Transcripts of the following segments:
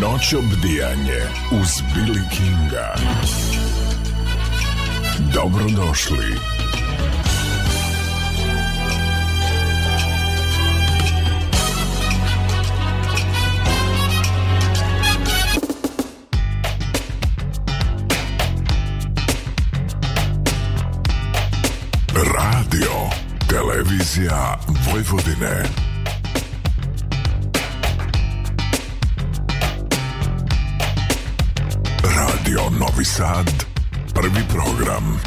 Noć obdijanje uz Billy Kinga. Dobrodošli. Radio Televizija Vojvodine. Radio Novi Sad, prvi program.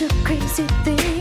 do crazy things.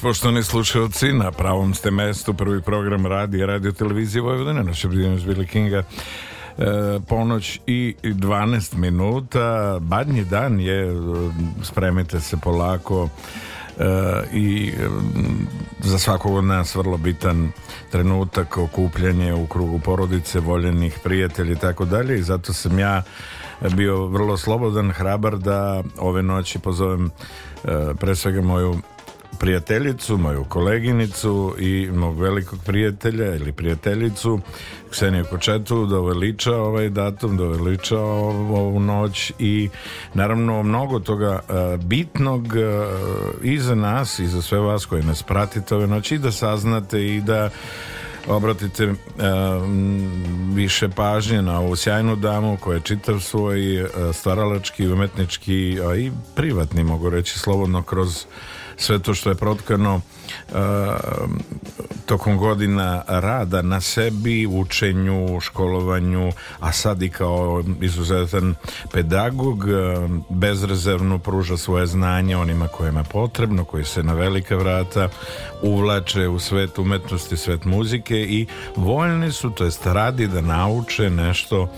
već, poštovani slušalci, na pravom ste mestu, prvi program radi, radio televizije Vojvodine, naša vrijednost Billy Kinga, e, ponoć i 12 minuta, badnji dan je, e, spremite se polako, e, i e, za svakog od nas vrlo bitan trenutak okupljanje u krugu porodice, voljenih prijatelja i tako dalje i zato sam ja bio vrlo slobodan, hrabar da ove noći pozovem e, pre svega moju prijateljicu, moju koleginicu i mog velikog prijatelja ili prijateljicu Kseniju Kočetu doveliča da ovaj datum, doveliča da ovu noć i naravno mnogo toga e, bitnog e, i za nas i za sve vas koji nas pratite ove noći i da saznate i da obratite um, više pažnje na ovu sjajnu damu koja je čitav svoj stvaralački, umetnički a i privatni mogu reći slobodno kroz sve to što je protkano uh, tokom godina rada na sebi, učenju, školovanju, a sad i kao izuzetan pedagog uh, bezrezervno pruža svoje znanje onima kojima je potrebno, koji se na velika vrata uvlače u svet umetnosti, svet muzike i voljni su, to jest radi da nauče nešto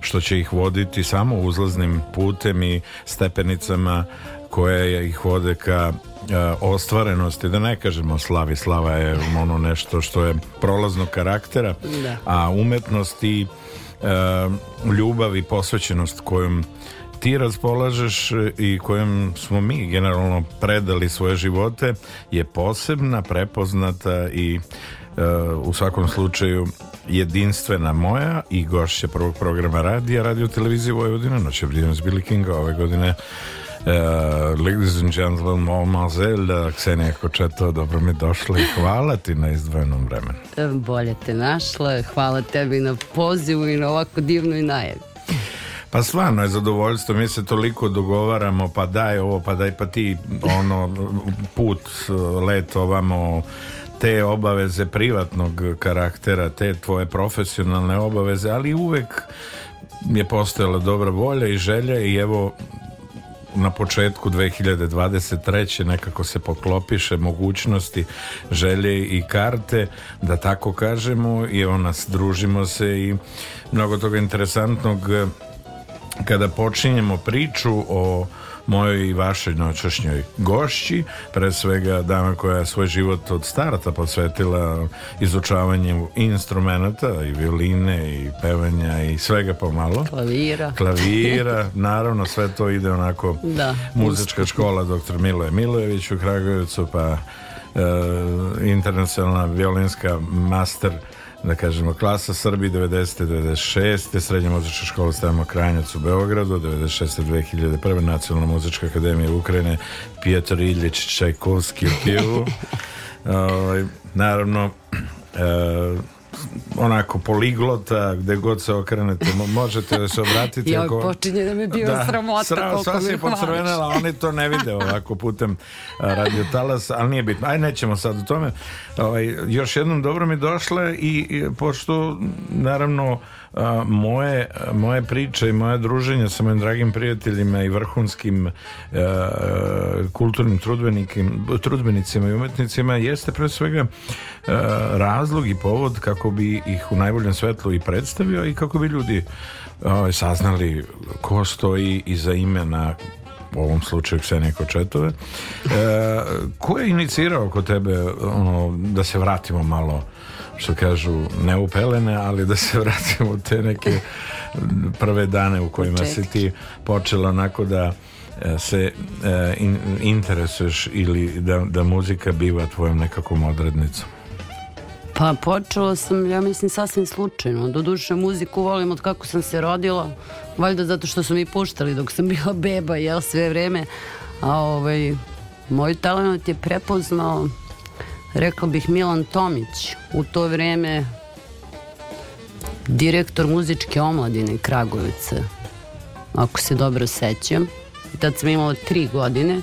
što će ih voditi samo uzlaznim putem i stepenicama koje ih vode ka E, ostvarenosti, da ne kažemo slavi, slava je ono nešto što je prolazno karaktera, da. a umetnost i e, ljubav i posvećenost kojom ti raspolažeš i kojom smo mi generalno predali svoje živote je posebna, prepoznata i e, u svakom slučaju jedinstvena moja i gošća prvog programa radija, radio televizije Vojvodina, noće Brijans Billy Kinga ove godine Uh, ladies and gentlemen, mademoiselle uh, Ksenija Kočeto, dobro mi došla i hvala ti na izdvojenom vremenu. E, bolje te našla, hvala tebi na pozivu i na ovako divnoj najavi. Pa stvarno je zadovoljstvo, mi se toliko dogovaramo, pa daj ovo, pa daj pa ti ono put, uh, let ovamo, te obaveze privatnog karaktera, te tvoje profesionalne obaveze, ali uvek je postojala dobra volja i želja i evo na početku 2023. nekako se poklopiše mogućnosti, želje i karte, da tako kažemo, i ona družimo se i mnogo toga interesantnog eh, kada počinjemo priču o mojoj i vašoj noćašnjoj gošći, pre svega dama koja je svoj život od starta posvetila izučavanju instrumenta i violine i pevanja i svega pomalo. Klavira. Klavira, naravno sve to ide onako da. muzička škola dr. Miloje Milojević u Kragujevcu pa e, internacionalna violinska master da kažemo, klasa Srbi 90. 96. Srednja muzička škola Stavima Kranjac u Beogradu, 96. 2001. Nacionalna muzička akademija Ukrajine, Piotr Iljić Čajkovski u Kijevu. Ovaj, naravno, e, onako poliglota, gde god se okrenete, možete da se obratiti. Joj, ako... počinje da me bio da, sramota sra, koliko mi pocrvenela, oni to ne vide ovako putem radio talas, ali nije bitno. Aj, nećemo sad o tome. Ovaj, još jednom dobro mi došle i, i pošto, naravno, moje, moje priče i moje druženje sa mojim dragim prijateljima i vrhunskim e, kulturnim trudbenicima i umetnicima jeste pre svega e, razlog i povod kako bi ih u najboljem svetlu i predstavio i kako bi ljudi e, saznali ko stoji iza imena u ovom slučaju Ksenije Kočetove e, ko je inicirao kod tebe ono, da se vratimo malo što kažu, ne upelene, ali da se vratimo u te neke prve dane u kojima se ti počela onako da e, se e, interesuješ ili da, da muzika biva tvojom nekakvom odrednicom? Pa počela sam, ja mislim, sasvim slučajno. Doduše, muziku volim od kako sam se rodila, valjda zato što su mi puštali dok sam bila beba, jel, sve vreme. A ovaj, moj talent je prepoznao rekao bih Milan Tomić, u to vrijeme direktor muzičke omladine Kragovice, ako se dobro sećam. I tad sam imala tri godine,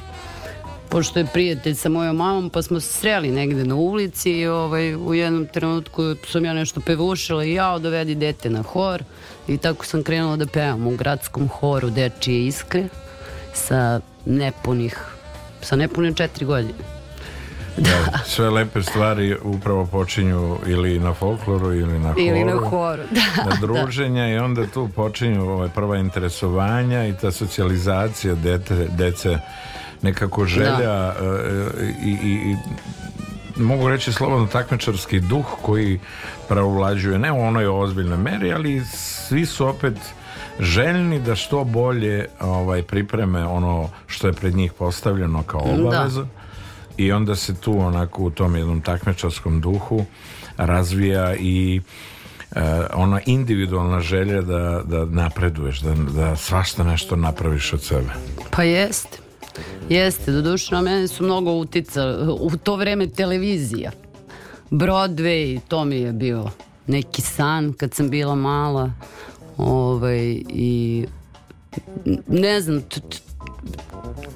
pošto je prijatelj sa mojom mamom, pa smo se sreli negde na ulici i ovaj, u jednom trenutku sam ja nešto pevušila i ja dovedi dete na hor i tako sam krenula da pevam u gradskom horu Dečije iskre sa nepunih, sa nepune četiri godine. Da. da. Sve lepe stvari upravo počinju ili na folkloru ili na horu. na horu, da. Na da. druženja da. i onda tu počinju ovaj prva interesovanja i ta socijalizacija dete, dece nekako da. želja e, e, i, i, i mogu reći slobodno takmičarski duh koji pravovlađuje ne u onoj ozbiljnoj meri, ali svi su opet željni da što bolje ovaj pripreme ono što je pred njih postavljeno kao obavezu. Da i onda se tu onako u tom jednom takmičarskom duhu razvija i Uh, ona individualna želja da, da napreduješ, da, da svašta nešto napraviš od sebe. Pa jeste. Jeste, doduše na mene su mnogo uticali u to vreme televizija. Broadway, to mi je bio neki san kad sam bila mala. Ovaj, i ne znam,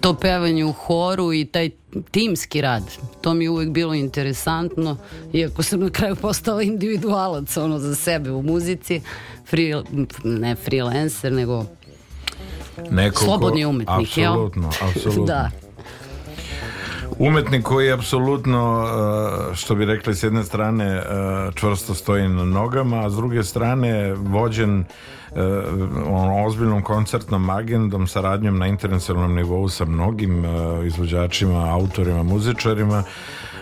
to pevanje u horu i taj timski rad. To mi je uvek bilo interesantno, iako sam na kraju postala individualac ono za sebe u muzici, free, ne freelancer, nego Neko slobodni umetnik. Apsolutno, apsolutno. da. Umetnik koji je apsolutno, eh, što bi rekli, s jedne strane eh, čvrsto stoji na nogama, a s druge strane vođen E, ono, ozbiljnom koncertnom agendom, saradnjom na internacionalnom nivou sa mnogim e, izvođačima, autorima, muzičarima,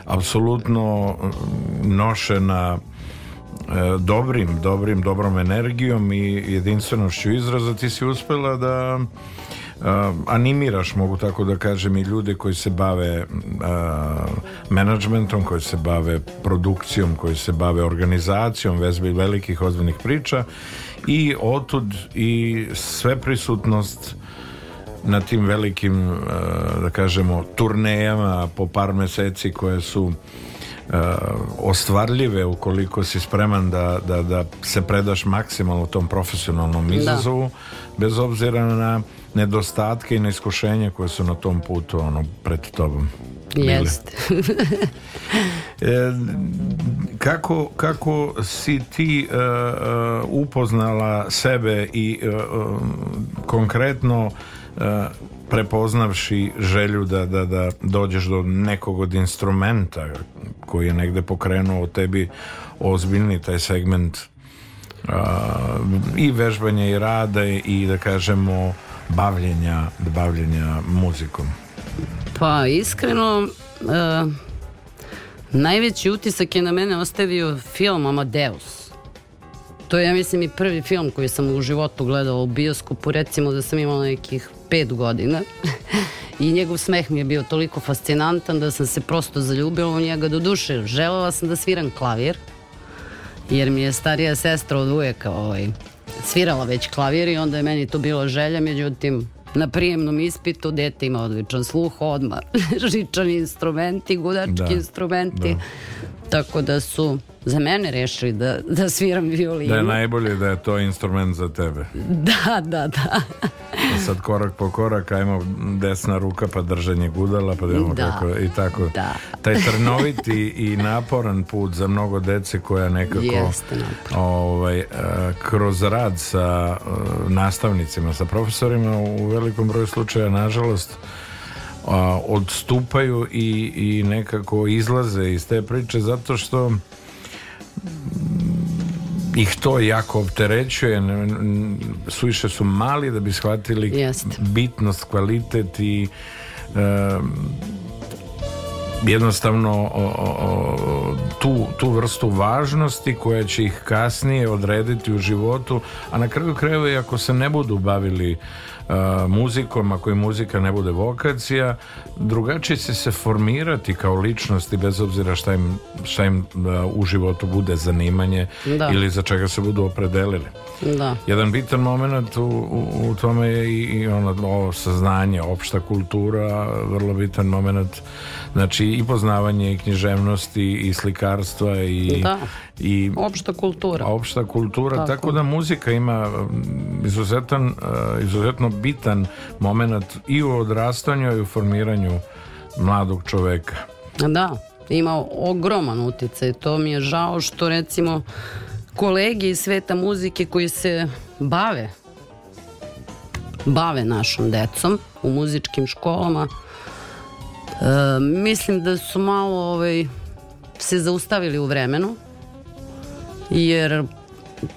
apsolutno mm, nošena e, dobrim, dobrim, dobrom energijom i jedinstvenošću izraza ti si uspela da animiraš, mogu tako da kažem i ljude koji se bave menadžmentom, koji se bave produkcijom, koji se bave organizacijom vezbe velikih ozbiljnih priča i otud i sve prisutnost na tim velikim e, da kažemo turnejama po par meseci koje su e, ostvarljive ukoliko si spreman da, da, da se predaš maksimalno tom profesionalnom da. izazovu da. bez obzira na nedostatke i na iskušenja koje su na tom putu ono pred tobom Jeste E, kako, kako si ti e, e, upoznala sebe i konkretno prepoznavši želju da, da, da dođeš do nekog od instrumenta koji je negde pokrenuo tebi ozbiljni taj segment a, i vežbanja i rada i da kažemo bavljenja, bavljenja muzikom? Pa iskreno uh Najveći utisak je na mene ostavio film Amadeus. To je, ja mislim, i prvi film koji sam u životu gledala u bioskopu, recimo da sam imala nekih pet godina. I njegov smeh mi je bio toliko fascinantan da sam se prosto zaljubila u njega do duše. Želela sam da sviram klavir, jer mi je starija sestra od uvijeka ovaj, svirala već klavir i onda je meni to bilo želja, međutim na prijemnom ispitu dete ima odličan sluh odmah. Žičani instrumenti, gudački da, instrumenti. Da. Tako da su za mene rešili da, da sviram violinu. Da je najbolje da je to instrument za tebe. Da, da, da. A pa sad korak po korak, ajmo desna ruka pa držanje gudala, pa da, da, kako i tako. Da. Taj trnoviti i naporan put za mnogo dece koja nekako Jeste ovaj, eh, kroz rad sa eh, nastavnicima, sa profesorima u velikom broju slučaja, nažalost, a, odstupaju i, i nekako izlaze iz te priče zato što mm, ih to jako opterećuje suviše su mali da bi shvatili Jest. bitnost, kvalitet i e, jednostavno o, o, tu, tu vrstu važnosti koja će ih kasnije odrediti u životu a na kraju krajeva i ako se ne budu bavili muzikom, ako je muzika ne bude vokacija, drugačije će se formirati kao ličnosti bez obzira šta im, šta im u životu bude zanimanje da. ili za čega se budu opredelili. Da. Jedan bitan moment u, u, u tome je i, i ono ovo saznanje, opšta kultura, vrlo bitan moment, znači i poznavanje i književnosti i slikarstva i, da i opšta kultura. Opšta kultura, tako, tako da muzika ima mm, izuzetan eh, izuzetno bitan momenat i u odrastanju i u formiranju mladog čoveka. Da, ima ogroman utjecaj. To mi je žao što recimo kolege iz sveta muzike koji se bave bave našom decom u muzičkim školama e, mislim da su malo ovaj, se zaustavili u vremenu Jer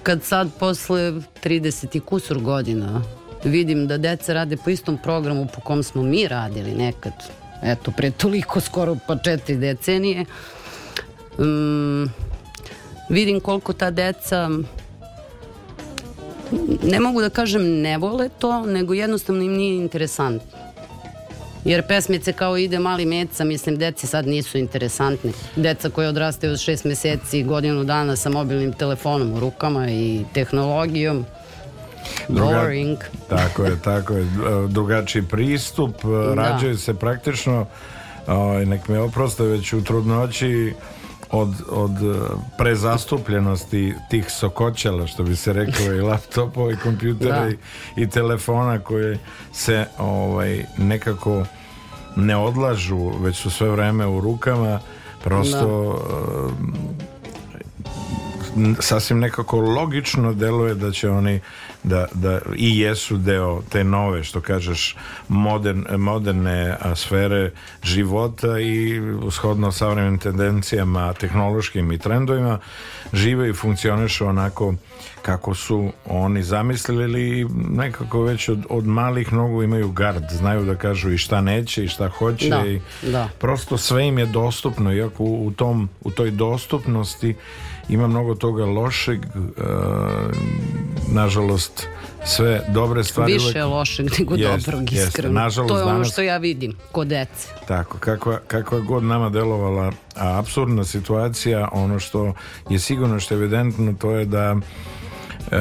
kad sad posle 30 i kusur godina vidim da deca rade po istom programu po kom smo mi radili nekad, eto pre toliko skoro pa četiri decenije, um, vidim koliko ta deca ne mogu da kažem ne vole to, nego jednostavno im nije interesantno. Jer pesmice kao ide mali meca, mislim, deci sad nisu interesantne. Deca koje odrastaju od šest meseci godinu dana sa mobilnim telefonom u rukama i tehnologijom, Druga, boring. Tako je, tako je. E, drugačiji pristup, e, da. rađaju se praktično, o, ovaj, nek me oproste, već u trudnoći od, od eh, prezastupljenosti tih sokoćala što bi se reklo i laptopova i kompjutera da. i, i, telefona koje se ovaj nekako ne odlažu već su sve vreme u rukama prosto da. Eh, sasvim nekako logično deluje da će oni da, da i jesu deo te nove što kažeš modern, moderne sfere života i ushodno savremenim tendencijama tehnološkim i trendovima žive i funkcionišu onako kako su oni zamislili nekako već od, od malih nogu imaju gard, znaju da kažu i šta neće i šta hoće da, i da. prosto sve im je dostupno iako u, tom, u toj dostupnosti ima mnogo toga lošeg e, nažalost sve dobre stvari više uvek... lošeg nego jest, dobrog jest. iskreno nažalost, to je ono danas... što ja vidim kod dece tako, kakva, kakva god nama delovala a absurdna situacija ono što je sigurno što je evidentno to je da E,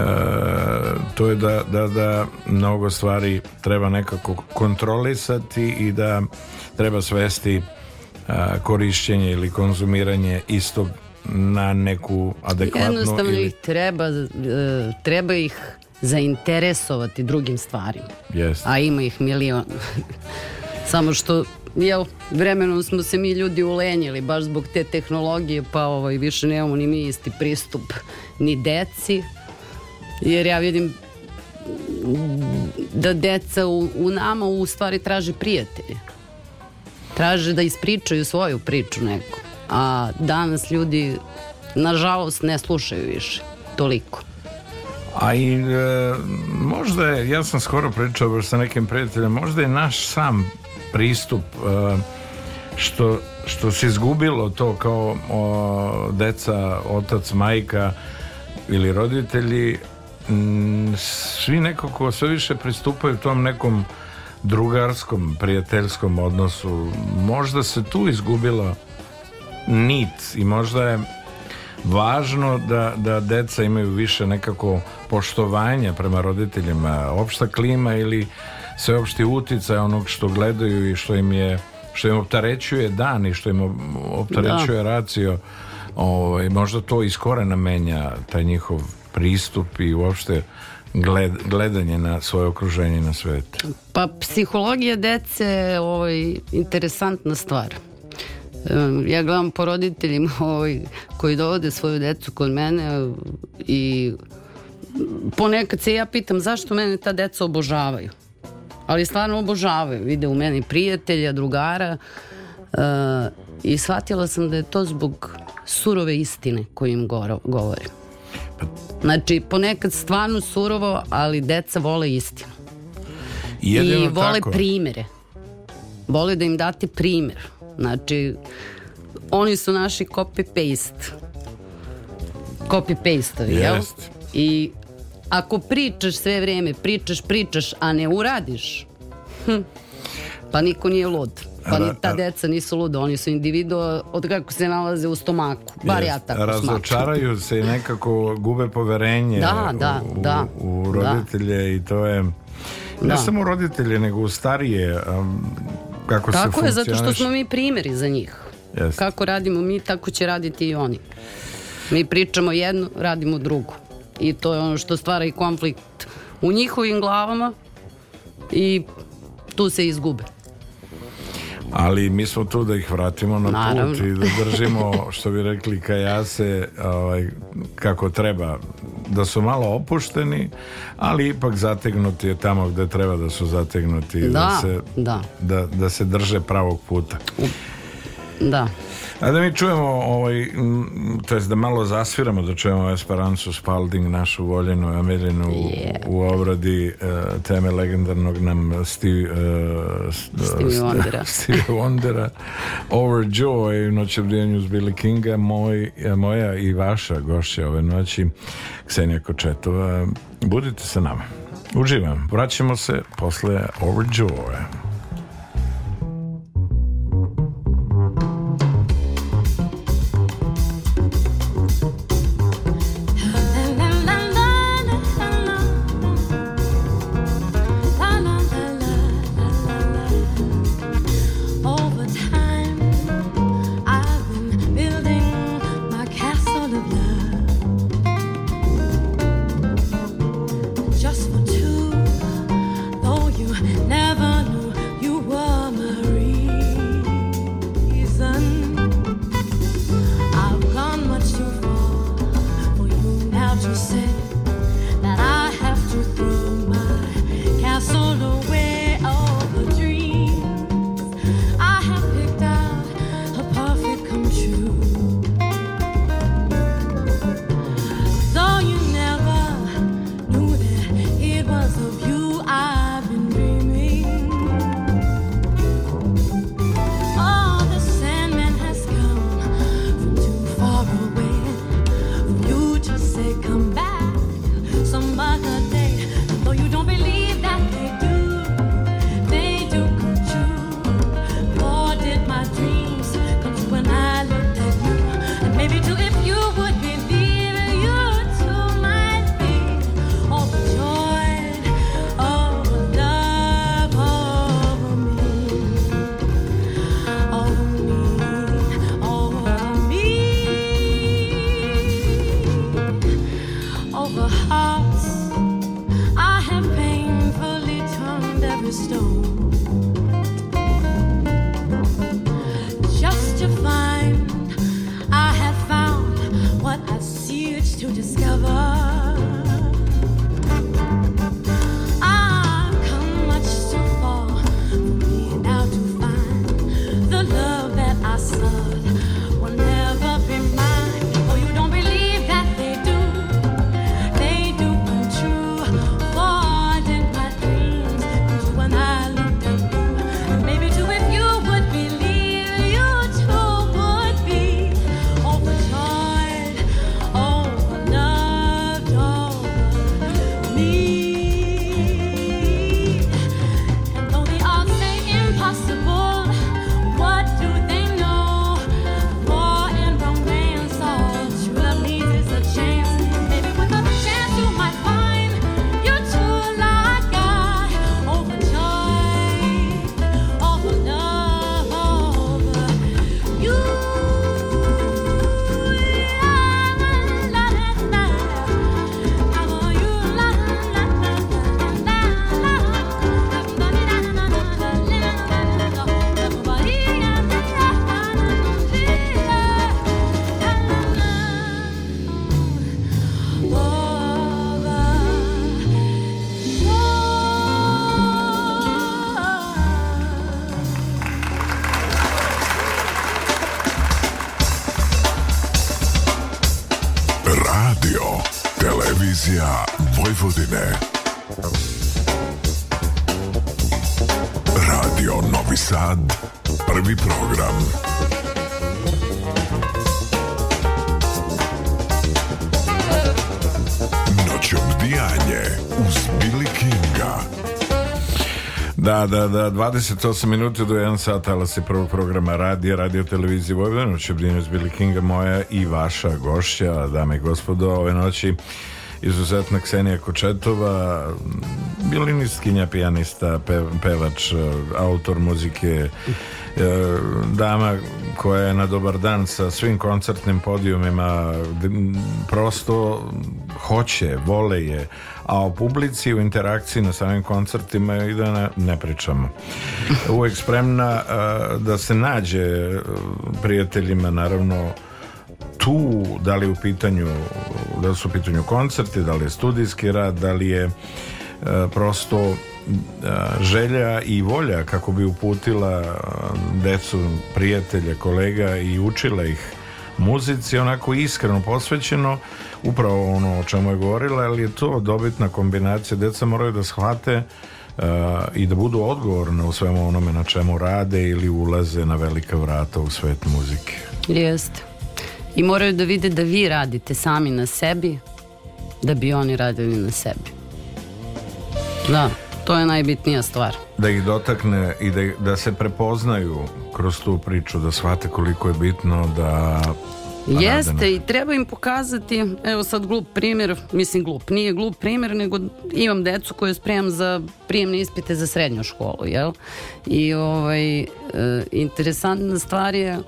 to je da, da, da mnogo stvari treba nekako kontrolisati i da treba svesti korišćenje ili konzumiranje istog na neku adekvatnu jednostavno ili... ih treba e, treba ih zainteresovati drugim stvarima yes. a ima ih milion samo što jel, vremenom smo se mi ljudi ulenjili baš zbog te tehnologije pa ovaj, više nemamo ni mi isti pristup ni deci jer ja vidim da deca u, u nama u stvari traže prijatelje traže da ispričaju svoju priču neku a danas ljudi nažalost ne slušaju više toliko a i e, možda je, ja sam skoro pričao baš sa nekim prijateljem, možda je naš sam pristup e, što, što se izgubilo to kao o, deca, otac, majka ili roditelji svi nekako sve više pristupaju tom nekom drugarskom, prijateljskom odnosu možda se tu izgubila nit i možda je važno da, da deca imaju više nekako poštovanja prema roditeljima, opšta klima ili sveopšti uticaj onog što gledaju i što im je što im optarećuje dan i što im optarećuje da. racio ovaj, možda to iz korena menja taj njihov pristup i uopšte gled, gledanje na svoje okruženje i na svet. Pa psihologija dece ovaj, interesantna stvar ja gledam po roditeljima ovaj, koji dovode svoju decu kod mene i ponekad se ja pitam zašto mene ta deca obožavaju ali stvarno obožavaju vide u meni prijatelja, drugara uh, i shvatila sam da je to zbog surove istine koju im govorim znači ponekad stvarno surovo ali deca vole istinu Jedino i vole tako. primere vole da im date primer Znači, oni su naši copy-paste. Copy-paste-ovi, jel? I ako pričaš sve vreme, pričaš, pričaš, a ne uradiš, hm, pa niko nije lud. Pa ni ta deca nisu luda, oni su individua od kako se nalaze u stomaku, bar ja tako Razočaraju se i nekako gube poverenje da, da, u, da, u roditelje da. i to je... Ne da. samo u roditelje, nego u starije. Um, kako tako se Tako je, zato što smo mi primjeri za njih. Yes. Kako radimo mi, tako će raditi i oni. Mi pričamo jedno, radimo drugo. I to je ono što stvara i konflikt u njihovim glavama i tu se izgube ali mi smo tu da ih vratimo na Naravno. put i da držimo što bi rekli kajase ovaj, kako treba da su malo opušteni ali ipak zategnuti je tamo gde treba da su zategnuti da, da, se, da. da, da se drže pravog puta Da. A da mi čujemo, ovaj, to jest da malo zasviramo, da čujemo Esperancu Spalding, našu voljenu Amerinu yeah. u obradi uh, teme legendarnog nam Steve, uh, Steve Wondera. Steve Wondera. Overjoy, noć obdijenju s Billy Kinga, moj, moja i vaša gošća ove noći, Ksenija Kočetova. Budite sa nama. Uživam. Vraćamo se posle Overjoy. Da, da, 28 minuta do 1 sat talasi prvog programa radija, radio televizije Vojvodina, Čebdinoć Billy Kinga, moja i vaša gošća, dame i gospodo, ove noći izuzetna Ksenija Kočetova, violinistkinja, pijanista, pevač, autor muzike, e, dama koja je na dobar dan sa svim koncertnim podijumima, prosto hoće, vole je, a o publici u interakciji na samim koncertima i da ne, ne pričamo. uvek spremna e, da se nađe e, prijateljima naravno tu, da li u pitanju da li su u pitanju koncerti, da li je studijski rad, da li je e, prosto želja i volja kako bi uputila decu, prijatelje, kolega i učila ih muzici onako iskreno posvećeno upravo ono o čemu je govorila ali je to dobitna kombinacija deca moraju da shvate Uh, i da budu odgovorne u svemu onome na čemu rade ili ulaze na velika vrata u svet muzike. Jeste. I moraju da vide da vi radite sami na sebi da bi oni radili na sebi. Da, to je najbitnija stvar. Da ih dotakne i da, da se prepoznaju kroz tu priču da shvate koliko je bitno da Jeste i treba im pokazati, evo sad glup primjer, mislim glup, nije glup primjer, nego imam decu koje spremam za prijemne ispite za srednju školu, jel? I ovaj, e, interesantna stvar je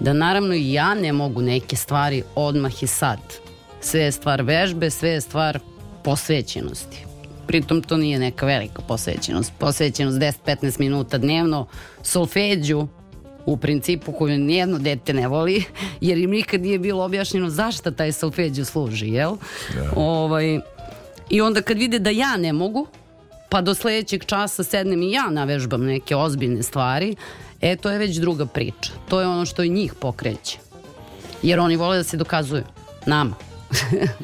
da naravno ja ne mogu neke stvari odmah i sad. Sve je stvar vežbe, sve je stvar posvećenosti. Pritom to nije neka velika posvećenost. Posvećenost 10-15 minuta dnevno, solfeđu, u principu koju nijedno dete ne voli, jer im nikad nije bilo objašnjeno zašto taj solfeđo služi, jel? Da. Ovaj, I onda kad vide da ja ne mogu, pa do sledećeg časa sednem i ja navežbam neke ozbiljne stvari, e, to je već druga priča. To je ono što i njih pokreće. Jer oni vole da se dokazuju nama.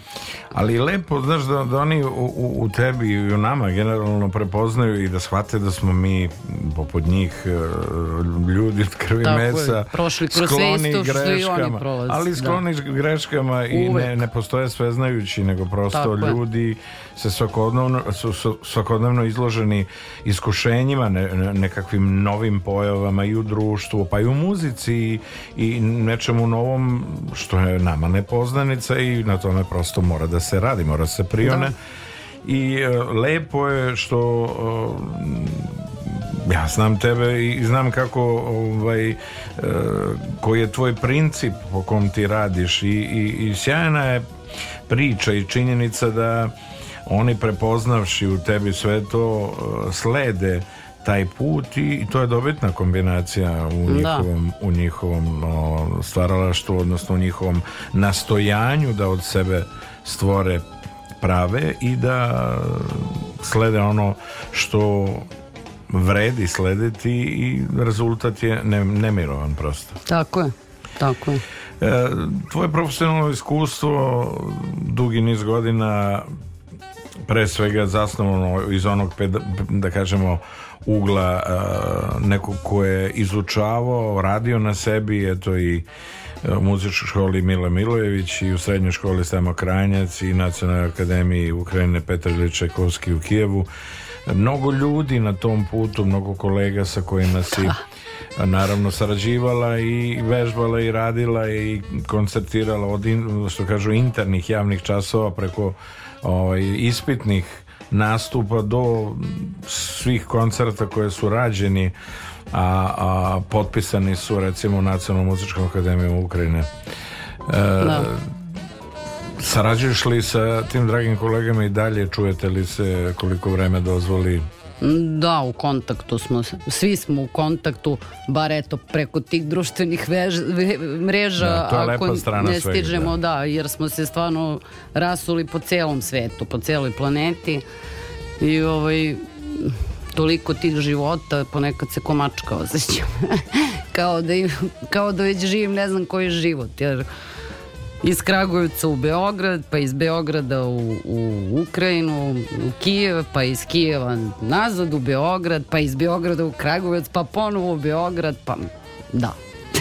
Ali lepo, znaš, da, da oni u, u, u tebi i u nama generalno prepoznaju i da shvate da smo mi, poput njih, e, ljudi od krvi Tako mesa, je. prošli kroz skloni isto greškama. Prolaze, ali da. skloni da. greškama i ne, ne postoje sveznajući, nego prosto Tako ljudi se svakodnevno, su, su svakodnevno izloženi iskušenjima, ne, nekakvim novim pojavama i u društvu, pa i u muzici i, i nečemu novom što je nama nepoznanica i na tome prosto mora da se radi, mora se prione. Da. I uh, lepo je što uh, ja znam tebe i znam kako ovaj, e, koji je tvoj princip po kom ti radiš i, i, i sjajna je priča i činjenica da oni prepoznavši u tebi sve to e, slede taj put i to je dobitna kombinacija u da. njihovom, da. u njihovom stvaralaštvu, odnosno u njihovom nastojanju da od sebe stvore prave i da slede ono što vredi slediti i rezultat je ne, nemirovan prosto. Tako je, tako je. E, tvoje profesionalno iskustvo dugi niz godina pre svega zasnovano iz onog da kažemo ugla nekog ko je izučavao, radio na sebi, eto i e, u muzičkoj školi Mila Milojević i u srednjoj školi Stama Kranjac i Nacionalnoj akademiji Ukrajine Petar Čajkovski u Kijevu. Mnogo ljudi na tom putu, mnogo kolega sa kojima si naravno sarađivala i vežbala i radila i koncertirala od, što kažu, internih javnih časova preko ovaj, ispitnih nastupa do svih koncerta koje su rađeni a, a potpisani su recimo u Nacionalnom muzičkom akademijom Ukrajine e, da. sarađuješ li sa tim dragim kolegama i dalje čujete li se koliko vreme dozvoli Da, u kontaktu smo, svi smo u kontaktu, bar eto preko tih društvenih vež, mreža, da, ako strana ne svega, stižemo, da. da, jer smo se stvarno rasuli po celom svetu, po celoj planeti i ovaj, toliko tih života, ponekad se komačka osjećam, kao, da, kao da već živim ne znam koji život, jer iz Kragujevca u Beograd, pa iz Beograda u, u Ukrajinu, u Kijev, pa iz Kijeva nazad u Beograd, pa iz Beograda u Kragujevac, pa ponovo u Beograd, pa da.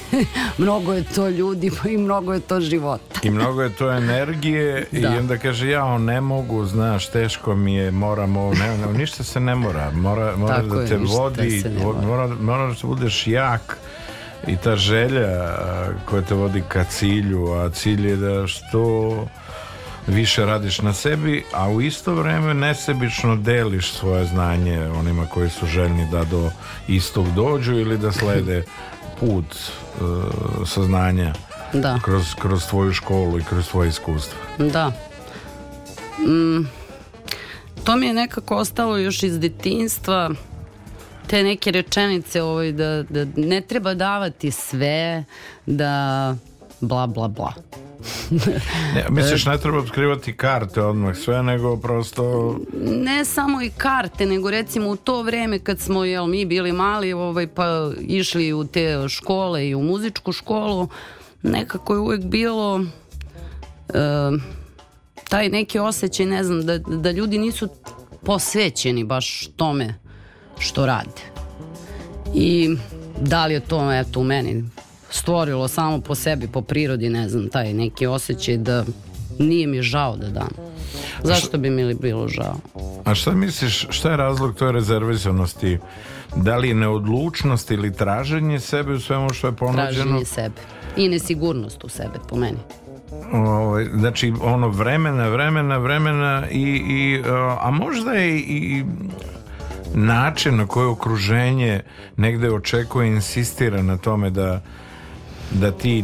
mnogo je to ljudi pa i mnogo je to života. I mnogo je to energije da. i onda kaže ja on ne mogu, znaš, teško mi je, moramo, ne, ne, ništa se ne mora, mora, mora Tako da te je, vodi, mora. mora, mora da budeš jak i ta želja koja te vodi ka cilju, a cilj je da što više radiš na sebi, a u isto vrijeme nesebično deliš svoje znanje onima koji su željni da do istog dođu ili da slede put uh, saznanja da. Kroz, kroz tvoju školu i kroz svoje iskustvo. Da. Mm, to mi je nekako ostalo još iz detinstva te neke rečenice ovaj, da, da ne treba davati sve, da bla bla bla. ne, misliš ne treba otkrivati karte odmah sve nego prosto ne samo i karte nego recimo u to vreme kad smo jel mi bili mali ovaj, pa išli u te škole i u muzičku školu nekako je uvijek bilo eh, taj neki osjećaj ne znam da, da ljudi nisu posvećeni baš tome što rade. I da li je to eto u meni stvorilo samo po sebi, po prirodi, ne znam, taj neki osjećaj da nije mi žao da dam. Zašto bi mi li bilo žao? A šta misliš, šta je razlog toj rezervisanosti? Da li neodlučnost ili traženje sebe u svemu što je ponuđeno? Traženje sebe i nesigurnost u sebe po meni. O, ovaj, znači ono vremena, vremena, vremena i, i a možda je i način na koje okruženje negde očekuje insistira na tome da da ti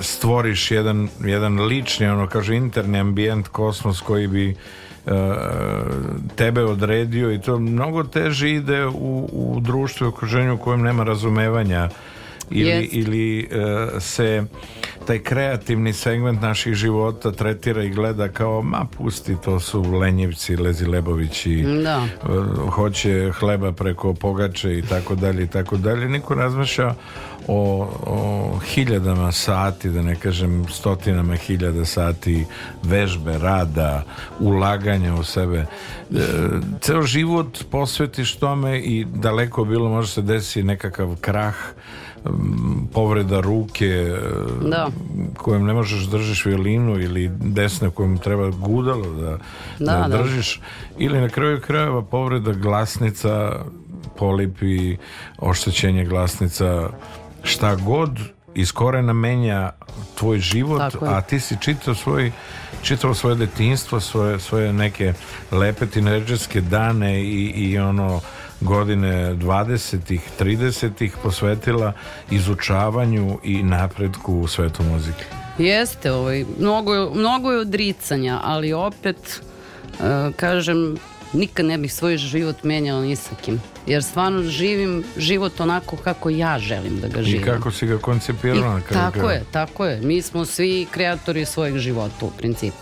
stvoriš jedan, jedan lični, ono kaže, interni ambijent, kosmos koji bi e, tebe odredio i to mnogo teže ide u, u društvu i okruženju u kojem nema razumevanja ili, yes. ili uh, se taj kreativni segment naših života tretira i gleda kao ma pusti to su lenjevci lezi lebovići da. Eh, hoće hleba preko pogače i tako dalje i tako dalje niko razmišlja o, o hiljadama sati da ne kažem stotinama hiljada sati vežbe, rada ulaganja u sebe e, ceo život posvetiš tome i daleko bilo može se desiti nekakav krah povreda ruke da. kojem ne možeš držiš violinu ili desne kojem treba gudalo da, da, da, da držiš ili na kraju krajeva povreda glasnica polipi oštećenje glasnica šta god iz korena menja tvoj život, a ti si čitao svoj čitao svoje detinstvo, svoje, svoje neke lepe tineđerske dane i, i ono godine 20. 30. posvetila izučavanju i napretku u svetu muzike. Jeste, ovaj, mnogo, mnogo je odricanja, ali opet, e, kažem, nikad ne bih svoj život menjala ni sa kim. Jer stvarno živim život onako kako ja želim da ga živim. I kako si ga koncipirala. I, tako ga... je, tako je. Mi smo svi kreatori svojeg života u principu.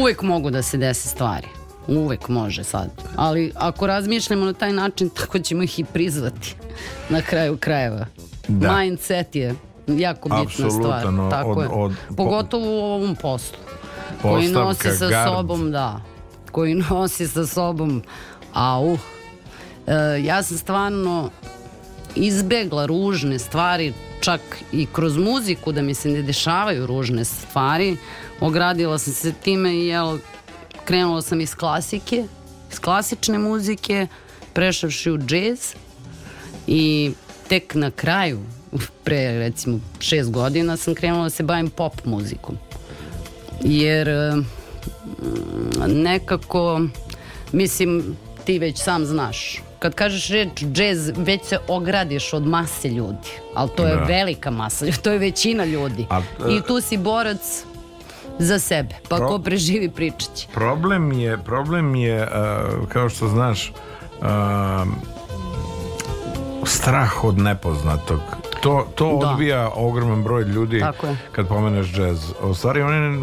Uvek mogu da se dese stvari. Uvek može sad. Ali ako razmišljamo na taj način, tako ćemo ih i prizvati na kraju krajeva. Da. Mindset je jako bitna Absolutan, stvar. Tako od, je. Od, Pogotovo u ovom poslu. Koji nosi sa gard. sobom, da. Koji nosi sa sobom, au. E, ja sam stvarno izbegla ružne stvari čak i kroz muziku da mi se ne dešavaju ružne stvari ogradila sam se time i jel krenula sam iz klasike, iz klasične muzike, prešavši u džez i tek na kraju, pre recimo šest godina, sam krenula da se bavim pop muzikom. Jer mm, nekako, mislim, ti već sam znaš, kad kažeš reč džez, već se ogradiš od mase ljudi, ali to da. je velika masa, to je većina ljudi. A, I tu si borac za sebe. Pa Pro... ko preživi pričaće. Problem je, problem je uh, kao što znaš uh, strah od nepoznatog. To, to da. odbija ogroman broj ljudi kad pomeneš džez. U stvari oni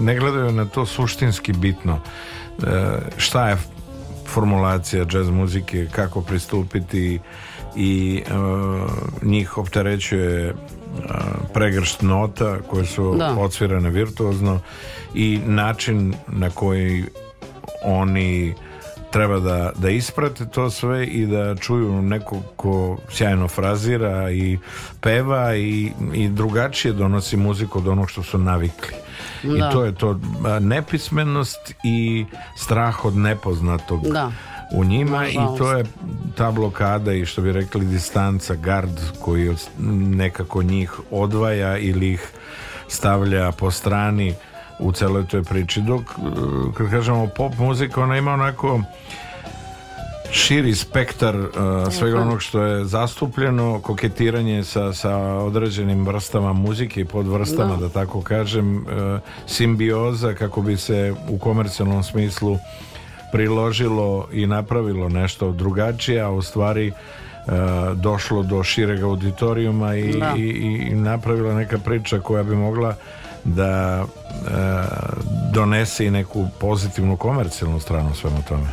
ne, gledaju na to suštinski bitno. Uh, šta je formulacija džez muzike, kako pristupiti i uh, njih opterećuje pregršt nota koje su da. odsvirane virtuozno i način na koji oni treba da, da isprate to sve i da čuju nekog ko sjajno frazira i peva i, i drugačije donosi muziku od onog što su navikli. Da. I to je to nepismenost i strah od nepoznatog. Da u njima i to je ta blokada i što bi rekli distanca gard koji nekako njih odvaja ili ih stavlja po strani u celoj toj priči dok e, kad kažemo pop muzika ona ima onako širi spektar uh, svega onog što je zastupljeno, koketiranje sa, sa određenim vrstama muzike i podvrstama, da, da tako kažem, uh, simbioza kako bi se u komercijalnom smislu priložilo i napravilo nešto drugačije, a u stvari Uh, došlo do šireg auditorijuma i, da. i, i napravila neka priča koja bi mogla da uh, donese i neku pozitivnu komercijalnu stranu svemu tome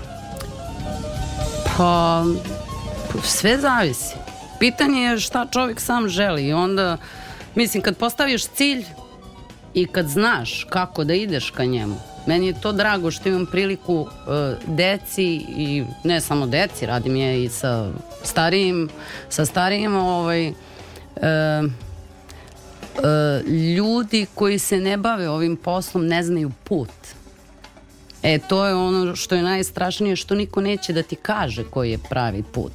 pa sve zavisi pitanje je šta čovjek sam želi i onda mislim kad postaviš cilj i kad znaš kako da ideš ka njemu Meni je to drago što imam priliku e, deci i ne samo deci, radim je i sa starijim, sa starijim ovaj, e, e, ljudi koji se ne bave ovim poslom ne znaju put. E, to je ono što je najstrašnije, što niko neće da ti kaže koji je pravi put.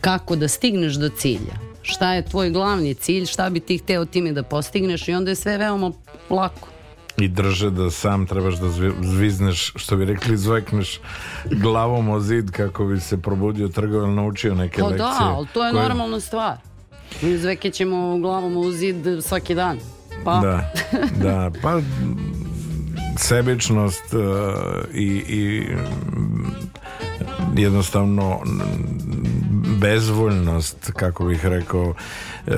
Kako da stigneš do cilja. Šta je tvoj glavni cilj, šta bi ti hteo time da postigneš i onda je sve veoma lako i drže da sam trebaš da zvizneš, što bi rekli, zvekneš glavom o zid kako bi se probudio trgovan naučio neke pa da, lekcije. da, ali to je koje... normalna stvar. Mi zvekećemo glavom u zid svaki dan. Pa. Da, da, pa sebičnost e, i, i mm, jednostavno bezvoljnost kako bih rekao e,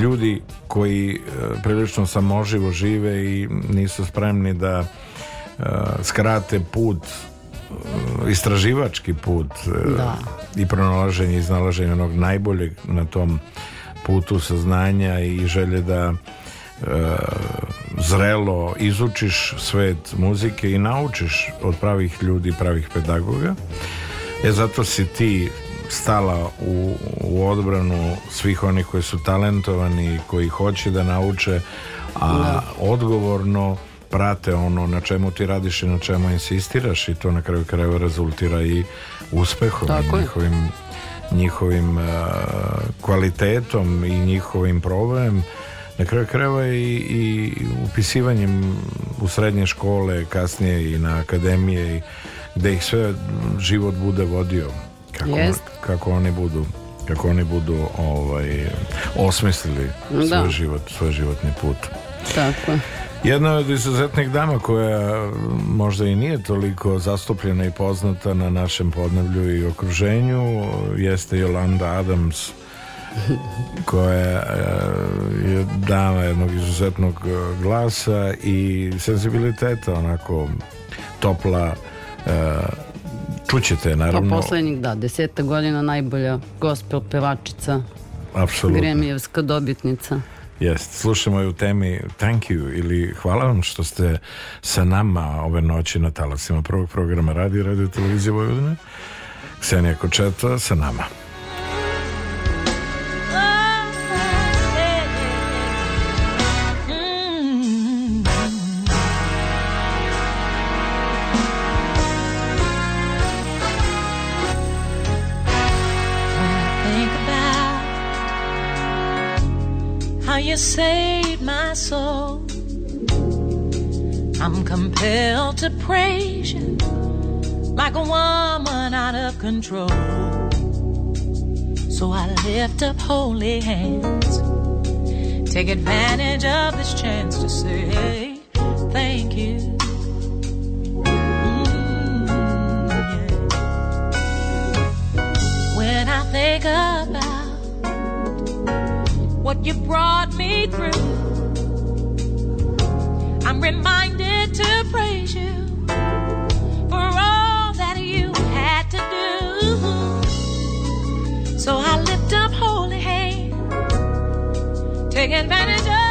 ljudi koji e, prilično samoživo žive i nisu spremni da skrate put istraživački put da. i pronalaženje i iznalaženje onog najboljeg na tom putu saznanja i želje da zrelo izučiš svet muzike i naučiš od pravih ljudi, pravih pedagoga. E zato si ti stala u, u odbranu svih onih koji su talentovani i koji hoće da nauče, a da. odgovorno prate ono na čemu ti radiš i na čemu insistiraš i to na kraju krajeva rezultira i uspehom i njihovim, njihovim uh, kvalitetom i njihovim problemom na kraju krajeva i, i upisivanjem u srednje škole, kasnije i na akademije i gde ih sve život bude vodio kako, yes. kako oni budu kako oni budu ovaj, osmislili da. svoj život, svoj životni put. Tako jedna od izuzetnih dama koja možda i nije toliko zastupljena i poznata na našem podnevlju i okruženju jeste Jolanda Adams koja e, je dama jednog izuzetnog e, glasa i senzibiliteta onako topla e, čućete naravno pa poslednjih da, deseta godina najbolja gospel pevačica Apsolutno. Gremijevska dobitnica Jest, slušamo je u temi Thank you ili hvala vam što ste sa nama ove noći na talasima prvog programa radi Radio Televizije Vojvodine. Ksenija Kočeta sa nama. you saved my soul. I'm compelled to praise you like a woman out of control. So I lift up holy hands, take advantage of this chance to say thank you. Mm, yeah. When I think about what you brought me through. I'm reminded to praise you for all that you had to do. So I lift up holy hands, take advantage of.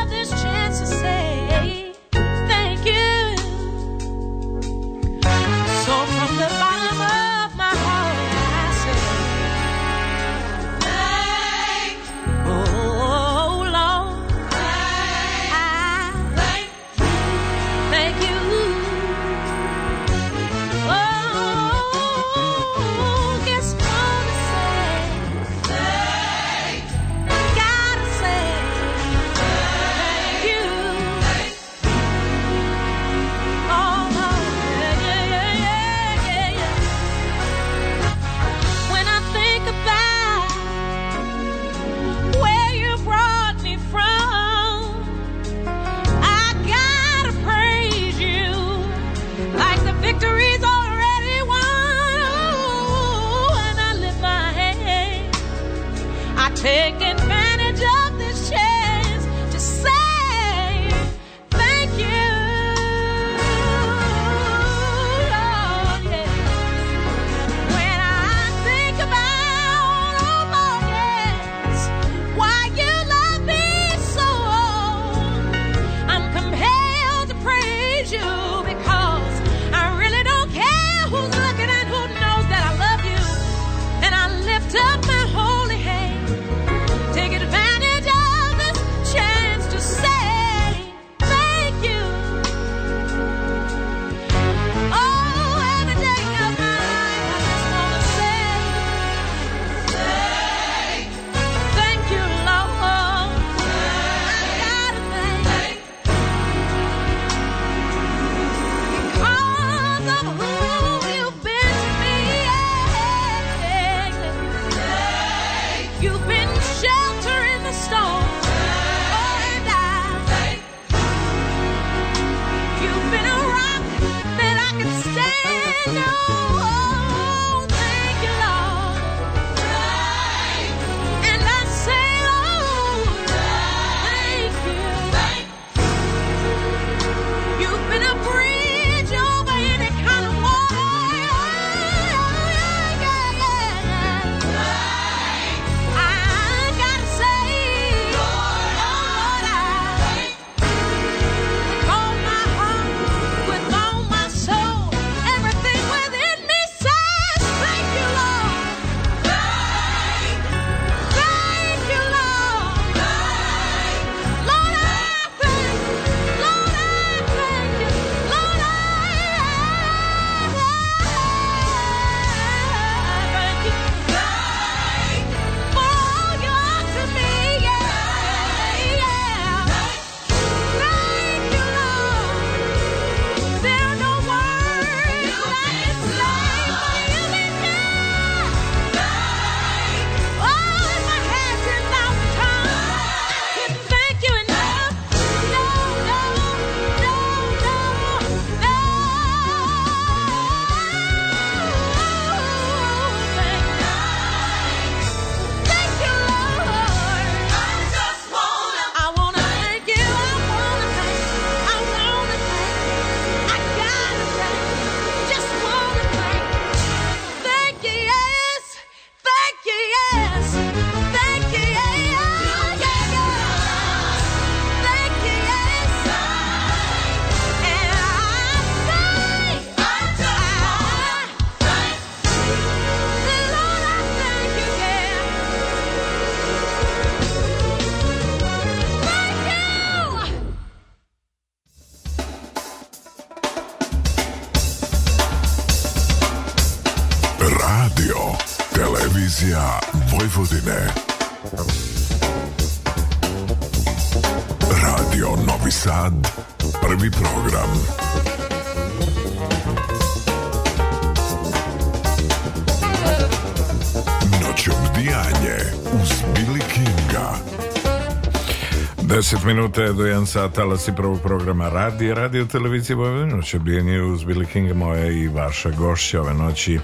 9 minuta je do 1 sata, ali si prvog programa radi, radio televizije Vojvodina, noć je uz Billy Kinga moja i vaša gošća ove noći,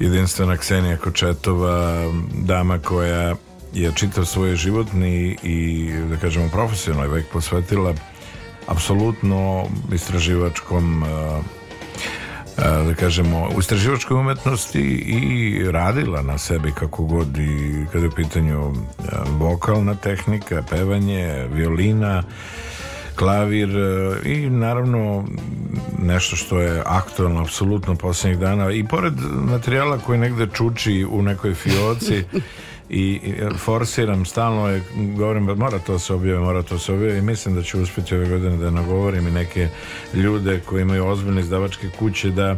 jedinstvena Ksenija Kočetova, dama koja je čitav svoj životni i, da kažemo, profesionalni vek posvetila apsolutno istraživačkom uh, da kažemo, u istraživačkoj umetnosti i radila na sebi kako god i kada je u pitanju e, vokalna tehnika, pevanje, violina, klavir e, i naravno nešto što je aktualno apsolutno poslednjih dana i pored materijala koji negde čuči u nekoj fioci i forsiram stalno je, govorim da mora to se objave, mora to se objave i mislim da ću uspjeti ove godine da nagovorim i neke ljude koji imaju ozbiljne izdavačke kuće da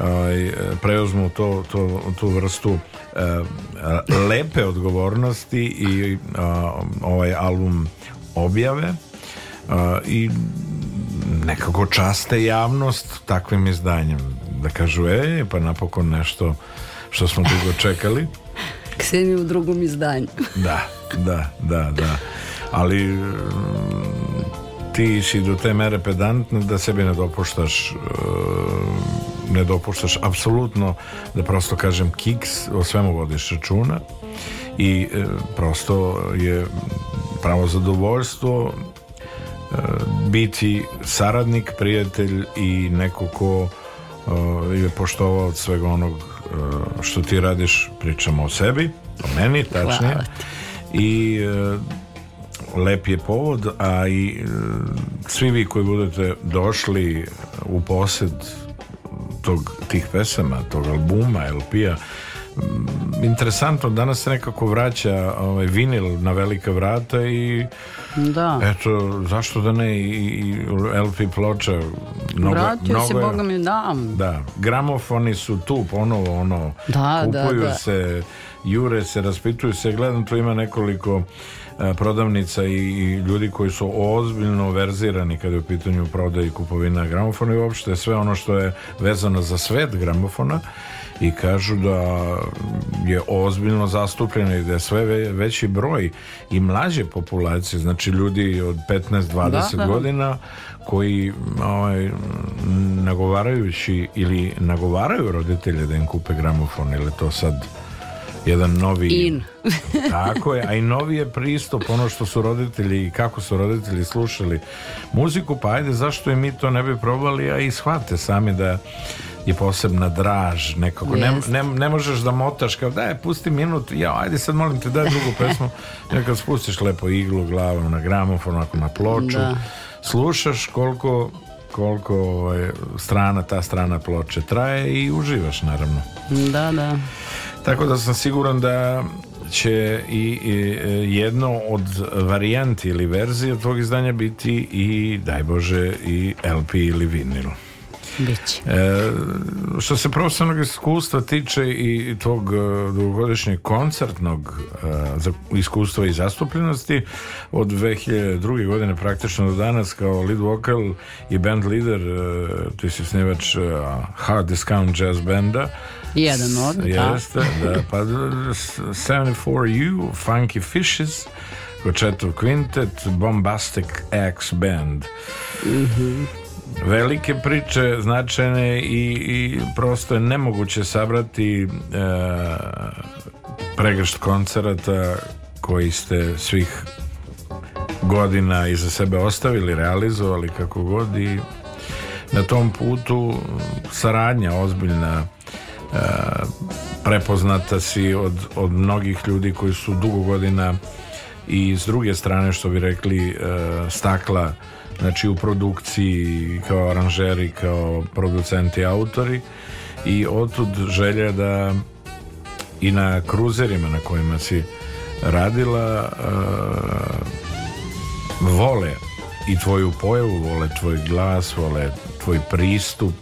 ovaj, preuzmu to, to, tu vrstu uh, lepe odgovornosti i uh, ovaj album objave uh, i nekako časte javnost takvim izdanjem da kažu e pa napokon nešto što smo dugo čekali Kseniju u drugom izdanju. da, da, da, da. Ali mm, ti si do te mere pedantna da sebi ne dopuštaš e, ne dopuštaš apsolutno da prosto kažem kiks o svemu vodiš računa i e, prosto je pravo zadovoljstvo e, biti saradnik, prijatelj i neko ko je poštovao od svega onog E, što ti radiš, pričamo o sebi, o meni, tačnije. I e, lep je povod, a i e, svi vi koji budete došli u posed tog, tih pesama, tog albuma, LP-a, Mm, interesantno, danas se nekako vraća ovaj, vinil na velika vrata i da. eto, zašto da ne i, i LP ploča mnogo, Vratio mnogo se, je, Boga mi dam. Da, gramofoni su tu ponovo, ono, da, da kupuju da, da. se, jure se, raspituju se, gledam, tu ima nekoliko e, prodavnica i, ljudi koji su ozbiljno verzirani kada je u pitanju prodaje i kupovina gramofona i uopšte sve ono što je vezano za svet gramofona i kažu da je ozbiljno zastupljeno i da je sve veći broj i mlađe populacije, znači ljudi od 15-20 da, da, da. godina koji ovaj, nagovarajući ili nagovaraju roditelje da im kupe gramofon ili to sad jedan novi In. tako je, a i novi je pristup ono što su roditelji i kako su roditelji slušali muziku, pa ajde zašto i mi to ne bi probali a i shvate sami da i posebna draž nekako. Ne, ne, ne, možeš da motaš kao daj, pusti minut, ja, ajde sad molim te daj drugu pesmu. Ja spustiš lepo iglu, glavu na gramofon, ako na ploču, da. slušaš koliko koliko ovaj, strana, ta strana ploče traje i uživaš naravno. Da, da. Tako da sam siguran da će i, i e, jedno od varijanti ili verzije tvog izdanja biti i daj Bože i LP ili vinilu. Biće. E, što se profesionalnog iskustva tiče i tog e, dugogodišnjeg koncertnog e, iskustva i zastupljenosti od 2002. godine praktično do danas kao lead vocal i band leader, e, ti si snivač e, Hard Discount Jazz Banda jedan od, da. jeste, da. pa 74U e, Funky Fishes Kočetov Quintet Bombastic X Band mm Velike priče, značajne i, i prosto je nemoguće sabrati e, pregršt koncerata koji ste svih godina iza sebe ostavili, realizovali kako god i na tom putu saradnja ozbiljna e, prepoznata si od, od mnogih ljudi koji su dugo godina i s druge strane što bi rekli e, stakla znači u produkciji kao aranžeri, kao producenti, autori i otud želja da i na kruzerima na kojima si radila uh, vole i tvoju pojavu, vole tvoj glas, vole tvoj pristup,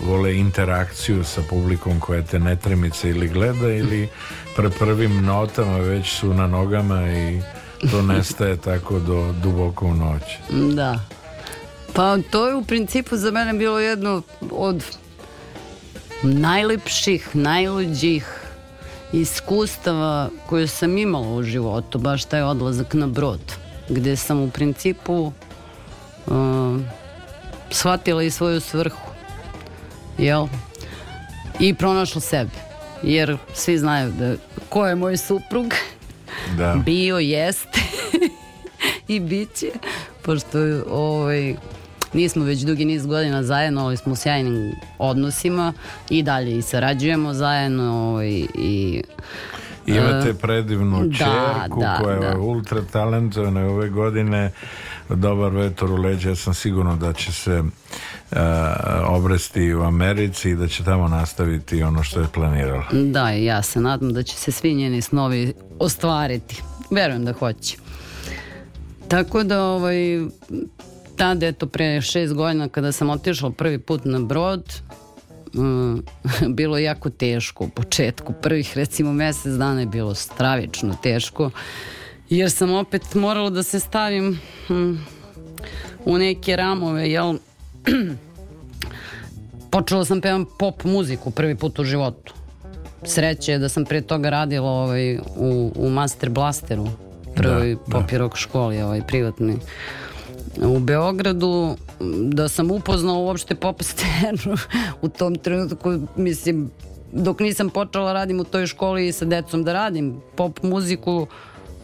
vole interakciju sa publikom koja te netremice ili gleda ili pre prvim notama već su na nogama i to nestaje tako do duboko u noć. Da. Pa to je u principu za mene bilo jedno od najlepših, najluđih iskustava koje sam imala u životu, baš taj odlazak na brod, gde sam u principu uh, shvatila i svoju svrhu, jel? I pronašla sebe, jer svi znaju da, ko je moj suprug, da. bio, jeste i bit će, pošto ovaj, nismo već dugi niz godina zajedno, ali ovaj, smo u sjajnim odnosima i dalje i sarađujemo zajedno ovaj, i Imate e, predivnu čerku da, da, koja je da. ultra talentovana ove godine dobar vetor u leđa, ja sam sigurno da će se uh, obresti u Americi i da će tamo nastaviti ono što je planirala. Da, ja se nadam da će se svi njeni snovi ostvariti. Verujem da hoće. Tako da ovaj, tada eto pre šest godina kada sam otišla prvi put na brod mm, bilo je jako teško u početku prvih recimo mjesec dana je bilo stravično teško jer sam opet morala da se stavim hm, u neke ramove, jel? Počela sam pevam pop muziku prvi put u životu. Sreće je da sam prije toga radila ovaj, u, u Master Blasteru, prvoj da, da. pop i rock školi, ovaj, privatni u Beogradu da sam upoznao uopšte pop scenu u tom trenutku mislim dok nisam počela radim u toj školi i sa decom da radim pop muziku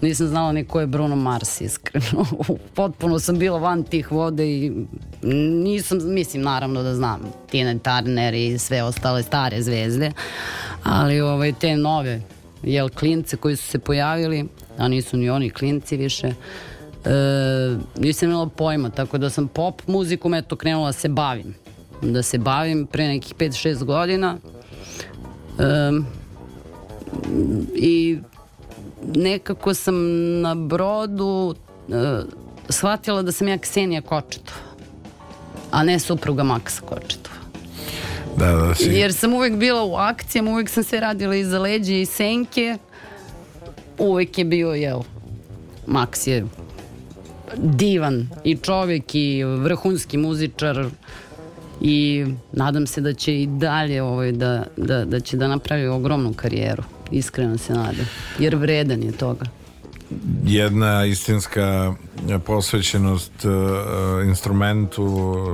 Nisam znala ni ko je Bruno Mars, iskreno. Potpuno sam bila van tih vode i nisam, mislim naravno da znam Tina Turner i sve ostale stare zvezde, ali ovaj, te nove, jel, klince koji su se pojavili, a nisu ni oni klinci više, e, nisam imala pojma, tako da sam pop muzikom eto krenula da se bavim. Da se bavim pre nekih 5-6 godina, e, i nekako sam na brodu e, shvatila da sam ja Ksenija Kočetova, a ne supruga Maksa Kočetova. Da, da, si... Jer sam uvek bila u akcijama, uvek sam sve radila iza leđa i senke. Uvek je bio, jel, Maks je divan i čovek i vrhunski muzičar i nadam se da će i dalje ovaj, da, da, da će da napravi ogromnu karijeru iskreno se nadam, jer vredan je toga. Jedna istinska posvećenost e, instrumentu, e,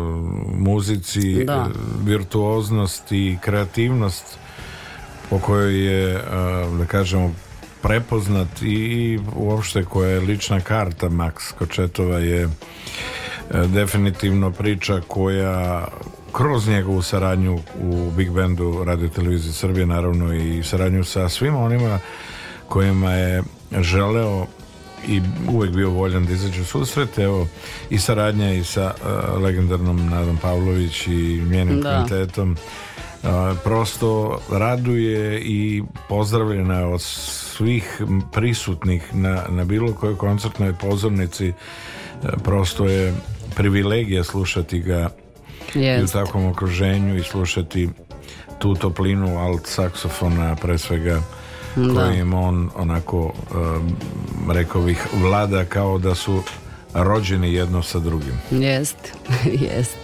muzici, e, da. virtuoznost i kreativnost po kojoj je, da kažemo, prepoznat i uopšte koja je lična karta Max Kočetova je definitivno priča koja kroz njegovu saradnju u Big Bandu Radio Televizije Srbije naravno i saradnju sa svima onima kojima je želeo i uvek bio voljan da izađe u susret evo i saradnja i sa uh, legendarnom Nadom Pavlović i njenim da. kvintetom uh, e, prosto raduje i pozdravljena od svih prisutnih na, na bilo kojoj koncertnoj pozornici uh, prosto je privilegija slušati ga yes. i u takvom okruženju i slušati tu toplinu alt saksofona pre svega da. kojim on onako rekao bih vlada kao da su rođeni jedno sa drugim. Jest, jest.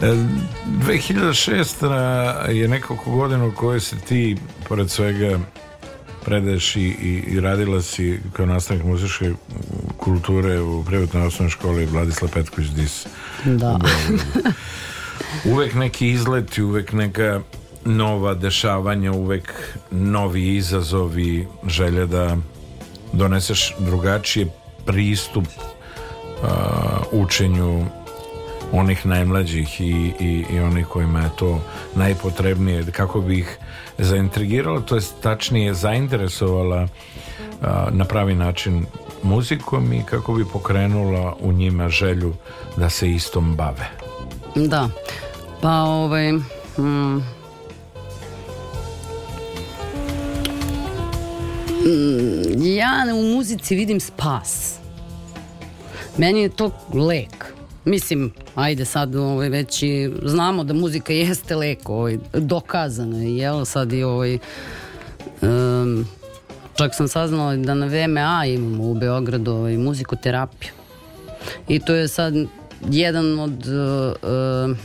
2006 e, je nekako godinu koje se ti pored svega predeš i, i, i radila si kao nastavnik muzičke kulture u privatnoj osnovnoj školi Vladislav Petković Dis. Da. uvek neki izleti, uvek neka nova dešavanja, uvek novi izazovi, želja da doneseš drugačije pristup uh, učenju onih najmlađih i, i, i onih kojima je to najpotrebnije kako bi ih zaintrigirala, to je tačnije zainteresovala na pravi način muzikom i kako bi pokrenula u njima želju da se istom bave. Da, pa ovaj... Mm, mm ja u muzici vidim spas. Meni je to lek. Mislim, ajde sad ovaj, već i znamo da muzika jeste leko, ovaj, dokazano je, jel? Sad i ovaj, um, čak sam saznala da na VMA imamo u Beogradu ovaj, muzikoterapiju. I to je sad jedan od uh,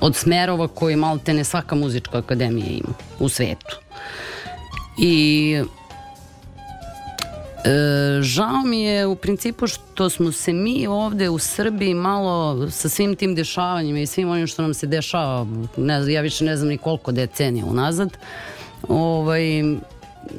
od smerova koji maltene svaka muzička akademija ima u svetu. I E, žao mi je u principu što smo se mi ovde u Srbiji malo sa svim tim dešavanjima i svim onim što nam se dešava, ne, ja više ne znam ni koliko decenija unazad, ovaj,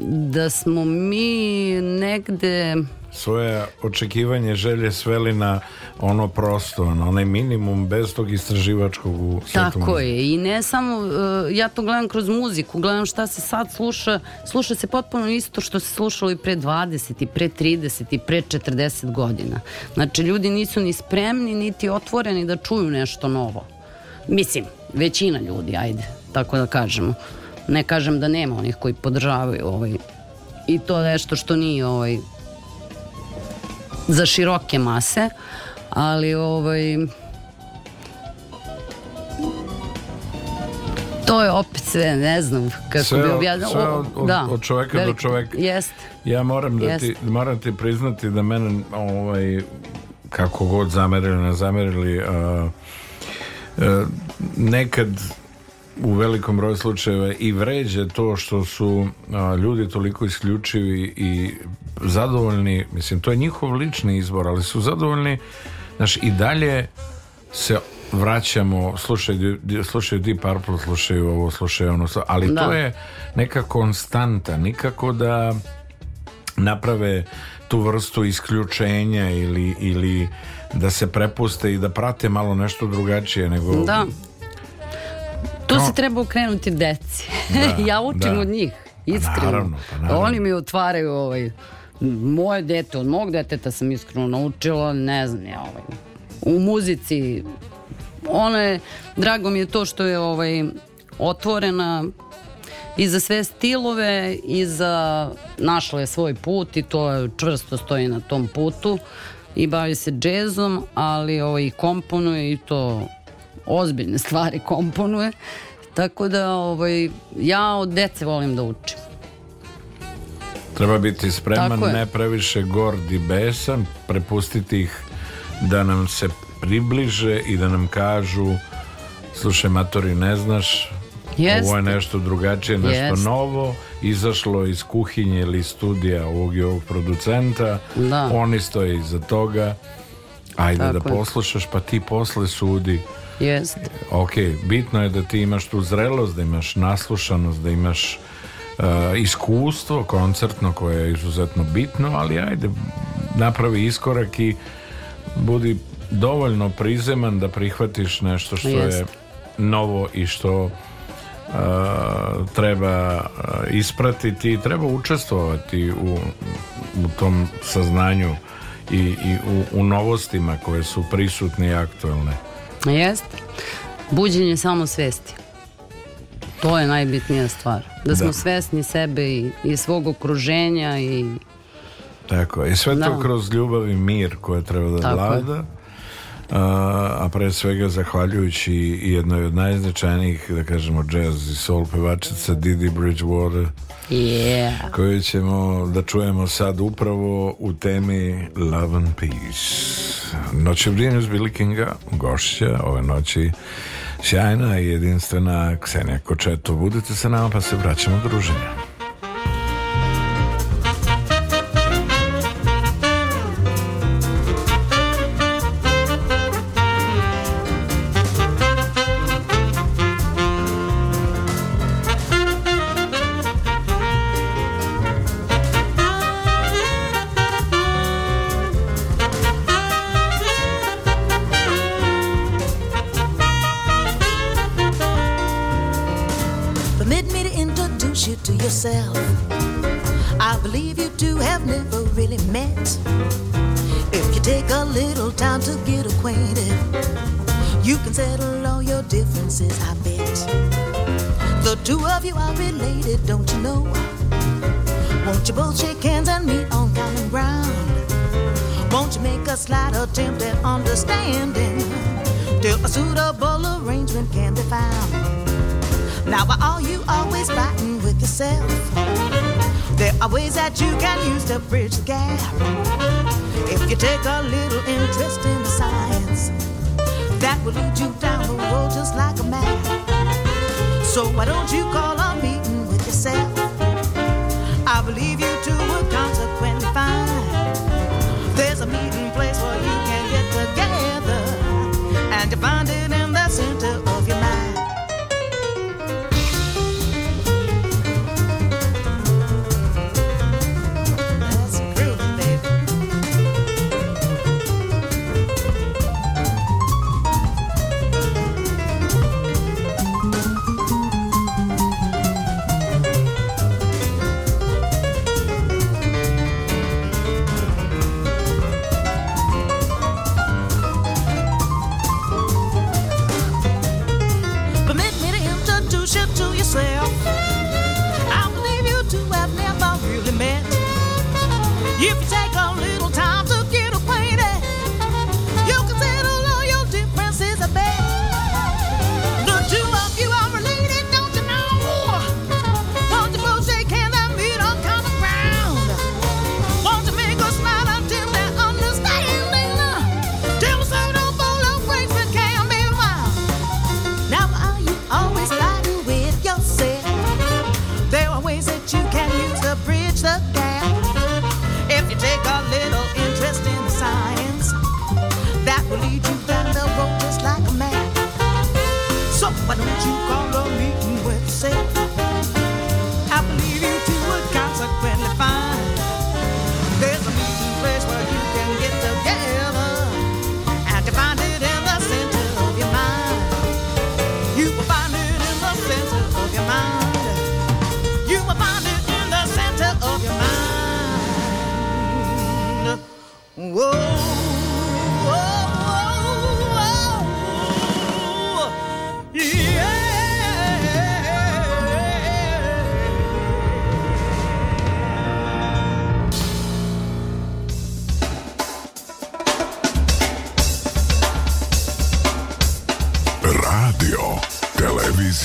da smo mi negde svoje očekivanje želje sveli na ono prosto, na onaj minimum bez tog istraživačkog u svetu. Tako je i ne samo, e, ja to gledam kroz muziku, gledam šta se sad sluša, sluša se potpuno isto što se slušalo i pre 20 i pre 30 i pre 40 godina. Znači ljudi nisu ni spremni niti otvoreni da čuju nešto novo. Mislim, većina ljudi, ajde, tako da kažemo. Ne kažem da nema onih koji podržavaju ovaj i to nešto što nije ovaj za široke mase, ali ovaj to je opet sve, ne znam kako sve, bi objasnio. Sve od, od, da, od čoveka velik, do čoveka. Jest. Ja moram da jest. ti, moram ti priznati da mene ovaj, kako god zamerili, ne zamerili, uh, a, nekad u velikom broju slučajeva i vređe to što su a, ljudi toliko isključivi i zadovoljni, mislim, to je njihov lični izbor, ali su zadovoljni, znaš, i dalje se vraćamo, slušaju, slušaju Deep Purple, slušaju ovo, slušaju ono, ali da. to je neka konstanta, nikako da naprave tu vrstu isključenja ili, ili da se prepuste i da prate malo nešto drugačije nego... Da. Tu no. se treba okrenuti deci. Da, ja učim da. od njih, pa iskreno. Pa naravno, pa naravno. Oni mi otvaraju ovaj moje dete, od mog deteta sam iskreno naučila, ne znam ja ovaj, u muzici ona je, drago mi je to što je ovaj, otvorena i za sve stilove i za našla je svoj put i to je, čvrsto stoji na tom putu i bavi se džezom, ali ovaj, komponuje i to ozbiljne stvari komponuje. Tako da ovaj, ja od dece volim da učim. Treba biti spreman, ne previše gord i besan, prepustiti ih da nam se približe i da nam kažu slušaj matori ne znaš, Jeste. ovo je nešto drugačije, nešto Jeste. novo, izašlo iz kuhinje ili studija ovog i ovog producenta, da. oni stoje iza toga, ajde Tako da je. poslušaš pa ti posle sudi. Jest. Ok, bitno je da ti imaš tu zrelost, da imaš naslušanost, da imaš Eh, iskustvo koncertno koje je izuzetno bitno, ali ajde napravi iskorak i budi dovoljno prizeman da prihvatiš nešto što Jest. je novo i što Uh, treba eh, ispratiti i treba učestvovati u, u tom saznanju i, i u, u, novostima koje su prisutne i aktuelne. Jeste. Buđenje samo svesti. To je najbitnija stvar. Da smo da. svesni sebe i, i svog okruženja i... Tako, i sve da. to kroz ljubav i mir koje treba da Tako vlada. A, a pre svega zahvaljujući jednoj od najznačajnijih da kažemo jazz i soul pevačica Didi Bridgewater yeah. koju ćemo da čujemo sad upravo u temi Love and Peace Noće vrijeme uz Billy Kinga gošća ove noći Sjajna i jedinstvena Ksenija Kočeto. Budite sa nama pa se vraćamo druženja.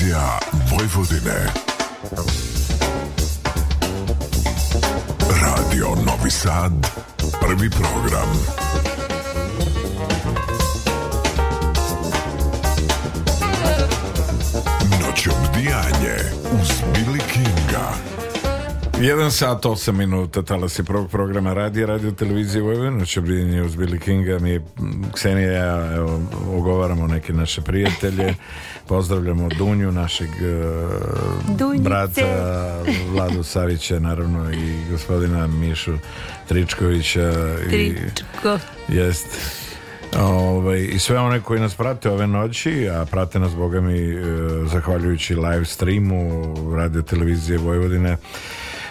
Radiotelevizija Vojvodine. Radio Novi Sad, prvi program. Noć Noćobdijanje uz Billy Kinga. Jedan sat, osam minuta, talas je prvog programa radi, radio televizije Vojvodina, Čobrinje uz Billy Kinga, mi Ksenija, evo, ogovaramo neke naše prijatelje. Pozdravljamo Dunju, našeg e, Dunjice. brata Vladu Savića, naravno i gospodina Mišu Tričkovića. Tričko. I, jest. Ove, ovaj, I sve one koji nas prate ove noći, a prate nas, boga mi, e, zahvaljujući live streamu radio televizije Vojvodine,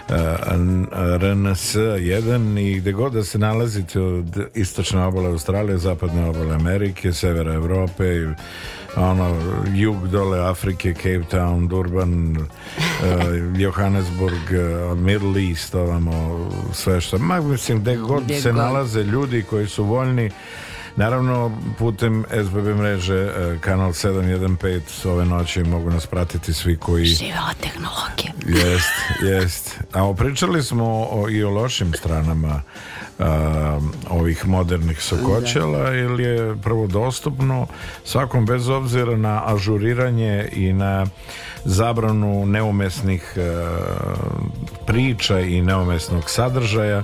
RNS1 e, i gde god da se nalazite od istočne obale Australije, zapadne obale Amerike, severa Evrope i ono, jug dole Afrike, Cape Town, Durban, uh, Johannesburg, uh, Middle East, ovamo, sve što. Ma, mislim, gde god gdje se god. nalaze ljudi koji su voljni Naravno, putem SBB mreže, e, kanal 715, ove noći mogu nas pratiti svi koji... Živela tehnologija. Jest, jest. A opričali smo o, i o lošim stranama a, ovih modernih sokoćela, ili da. je prvo dostupno svakom bez obzira na ažuriranje i na zabranu neumesnih a, e, priča i neumesnog sadržaja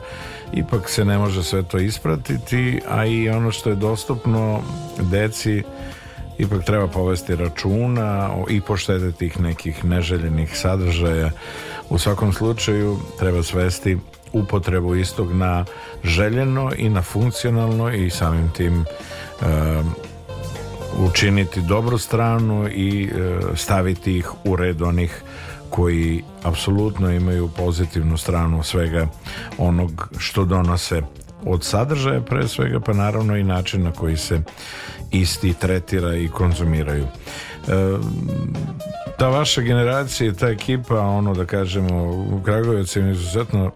ipak se ne može sve to ispratiti, a i ono što je dostupno deci ipak treba povesti računa i poštede tih nekih neželjenih sadržaja. U svakom slučaju treba svesti upotrebu istog na željeno i na funkcionalno i samim tim e, učiniti dobru stranu i e, staviti ih u red onih koji apsolutno imaju pozitivnu stranu svega onog što donose od sadržaja pre svega pa naravno i način na koji se isti tretira i konzumiraju. E, ta vaša generacija ta ekipa, ono da kažemo, u Kragovicu je izuzetno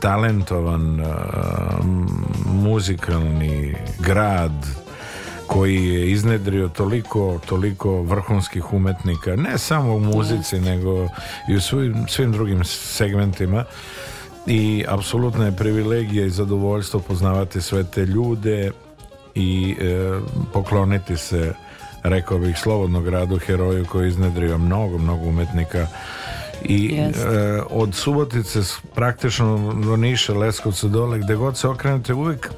talentovan e, muzikalni grad, koji je iznedrio toliko, toliko vrhunskih umetnika, ne samo u muzici, nego i u svim, svim drugim segmentima i apsolutna je privilegija i zadovoljstvo poznavati sve te ljude i e, pokloniti se rekao bih slobodnog gradu heroju koji je iznedrio mnogo, mnogo umetnika i e, od Subotice praktično do Niše, Leskovca dole gde god se okrenete uvek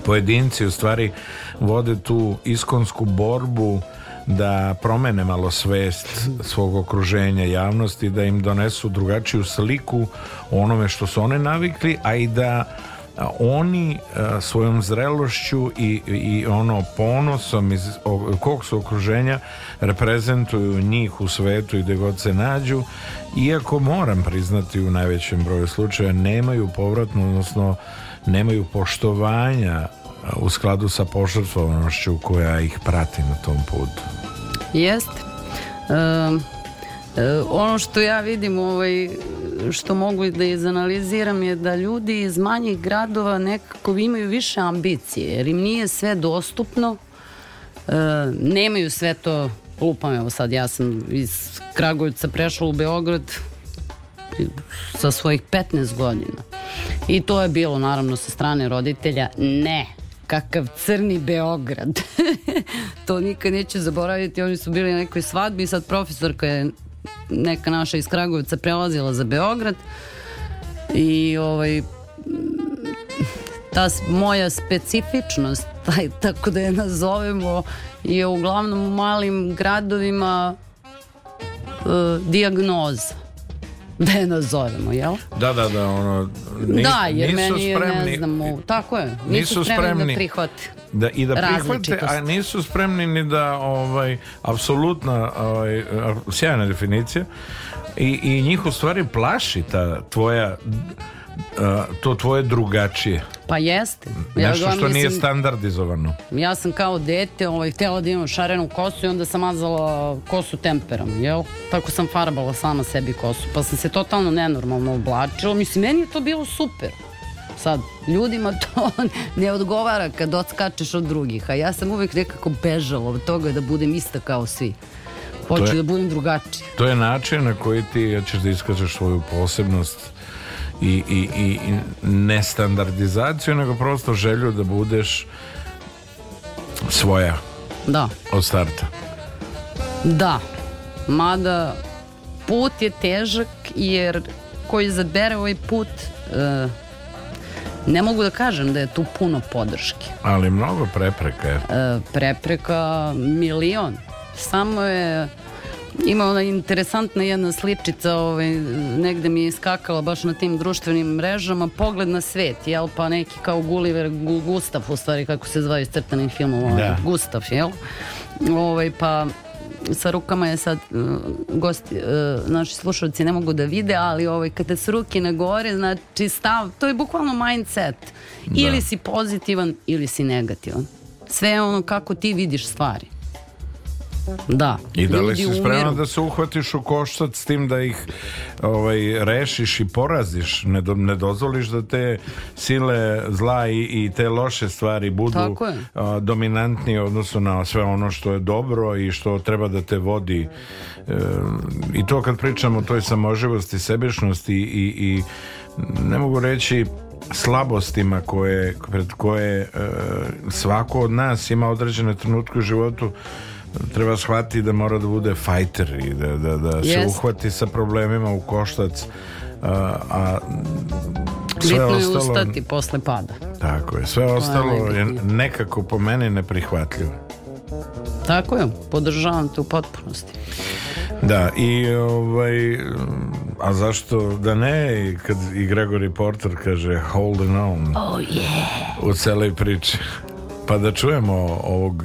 pojedinci u stvari vode tu iskonsku borbu da promene malo svest svog okruženja javnosti, da im donesu drugačiju sliku onome što su one navikli, a i da oni svojom zrelošću i, i ono ponosom iz kog su okruženja reprezentuju njih u svetu i gdje god se nađu iako moram priznati u najvećem broju slučaja nemaju povratnu odnosno nemaju poštovanja u skladu sa požrtvovanošću koja ih prati na tom putu. Jeste. Um, ono što ja vidim ovaj, što mogu da izanaliziram je da ljudi iz manjih gradova nekako imaju više ambicije jer im nije sve dostupno e, nemaju sve to lupam evo sad ja sam iz Kragujevca prešla u Beograd sa svojih 15 godina. I to je bilo naravno sa strane roditelja ne, kakav crni Beograd. to nikad neće zaboraviti, oni su bili na nekoj svadbi i sad profesorka je neka naša iz Kragovica prelazila za Beograd i ovaj ta moja specifičnost taj, tako da je nazovemo je uglavnom u malim gradovima e, dijagnoza da je nazovemo, jel? Da, da, da, ono, nis, da, jer nisu meni, spremni, ne znam, tako je, nisu, nisu spremni, da spremni, da prihvate da, i da prihvate, a nisu spremni ni da, ovaj, apsolutna, ovaj, sjajna definicija, i, i njih u stvari plaši ta tvoja to tvoje drugačije. Pa jeste. Ja Nešto što nije mislim, standardizovano. Ja sam kao dete ovaj, htjela da imam šarenu kosu i onda sam mazala kosu temperom. Jel? Tako sam farbala sama sebi kosu. Pa sam se totalno nenormalno oblačila. Mislim, meni je to bilo super. Sad, ljudima to ne odgovara kad odskačeš od drugih. A ja sam uvek nekako bežala od toga da budem ista kao svi. Hoću da budem drugačija. To je način na koji ti hoćeš da iskažeš svoju posebnost i, i, i ne standardizaciju, nego prosto želju da budeš svoja. Da. Od starta. Da. Mada put je težak jer koji izabere ovaj put e, ne mogu da kažem da je tu puno podrške. Ali mnogo prepreka je. E, prepreka milion. Samo je Ima ona interesantna jedna slipčica, ovaj, negde mi je skakala baš na tim društvenim mrežama, pogled na svet, jel? Pa neki kao Gulliver, Gu, Gustav, u stvari, kako se zvaju iz crtanih filmova, da. Gustav, jel? Ovaj, pa sa rukama je sad e, gosti, e, naši slušalci ne mogu da vide, ali ovaj, kada su ruke na gore, znači stav, to je bukvalno mindset. Da. Ili si pozitivan, ili si negativan. Sve je ono kako ti vidiš stvari. Da. I da li si spreman da se uhvatiš u koštac s tim da ih ovaj, rešiš i poraziš, ne, do, ne dozvoliš da te sile zla i, i te loše stvari budu a, dominantni odnosno na sve ono što je dobro i što treba da te vodi e, i to kad pričamo o toj samoživosti, sebičnosti i, i ne mogu reći slabostima koje, pred koje e, svako od nas ima određene trenutke u životu treba shvatiti da mora da bude fajter i da, da, da se yes. uhvati sa problemima u koštac a, a sve bitno ostalo, je ustati posle pada tako je, sve to ostalo je, je nekako po meni neprihvatljivo tako je, podržavam te u potpunosti da, i ovaj a zašto da ne kad i Gregory Porter kaže holding on oh, yeah. u celoj priči pa da čujemo ovog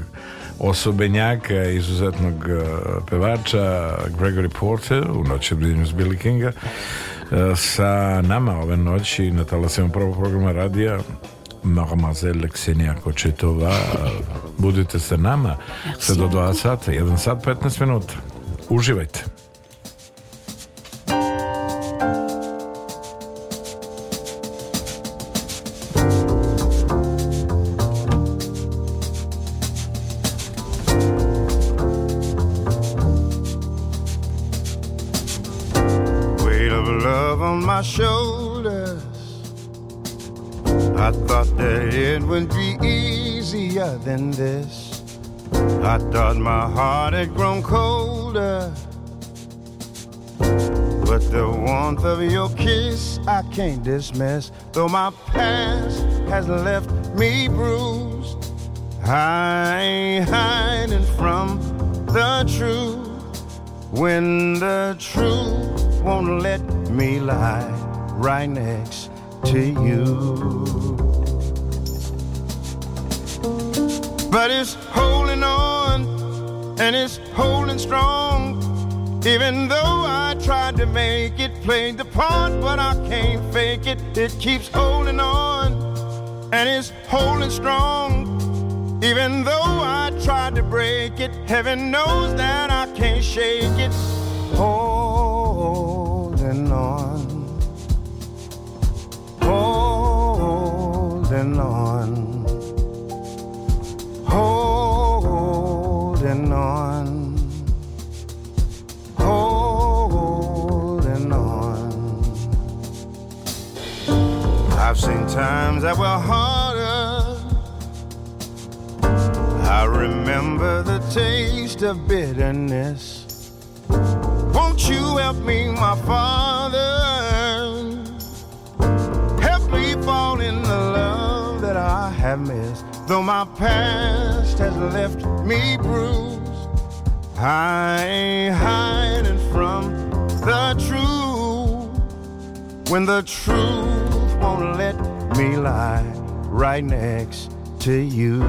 osobenjaka, izuzetnog e, pevača Gregory Porter u noći obdjenju s Billy Kinga e, sa nama ove noći na talasima prvog programa radija Mademoiselle Ksenija Kočetova budite sa nama sve do 2 sata 1 sat 15 minuta uživajte my heart had grown colder. But the warmth of your kiss I can't dismiss. Though my past has left me bruised, I ain't hiding from the truth. When the truth won't let me lie right next to you. But it's holding on and it's holding strong. Even though I tried to make it play the part, but I can't fake it. It keeps holding on and it's holding strong. Even though I tried to break it, heaven knows that I can't shake it. Holding on, holding on. I've seen times that were harder. I remember the taste of bitterness. Won't you help me, my father? Help me fall in the love that I have missed. Though my past has left me bruised, I ain't hiding from the truth. When the truth won't let me lie right next to you.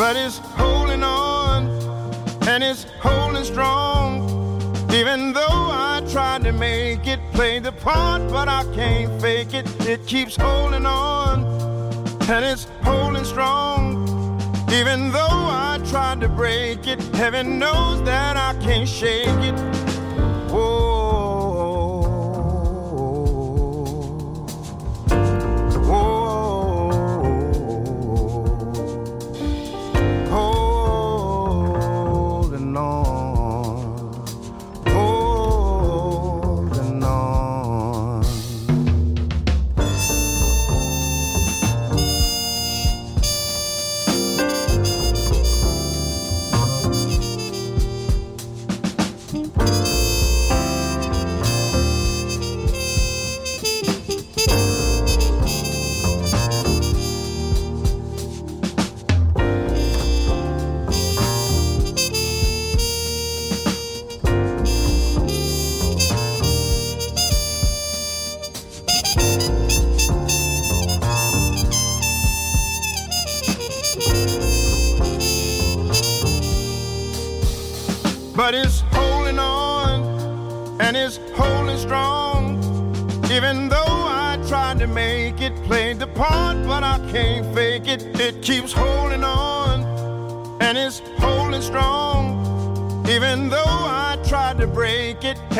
But it's holding on and it's holding strong. Even though I tried to make it play the part, but I can't fake it. It keeps holding on and it's holding strong. Even though I tried to break it, heaven knows that I can't shake it.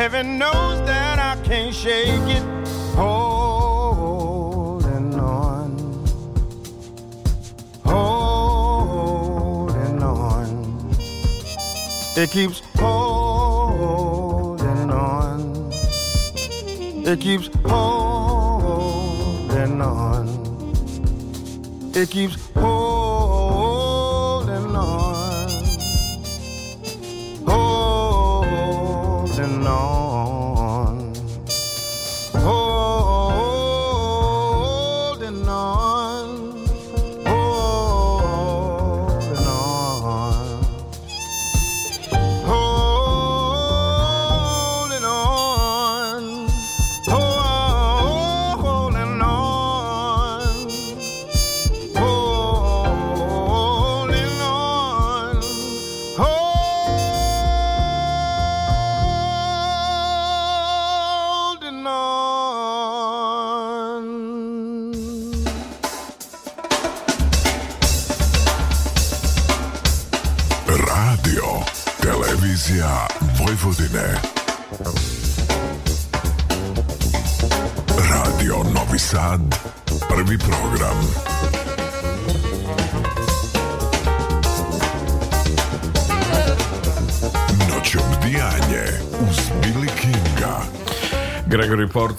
Heaven knows that I can't shake it. Holding on, holding on. It keeps holding on. It keeps holding on. It keeps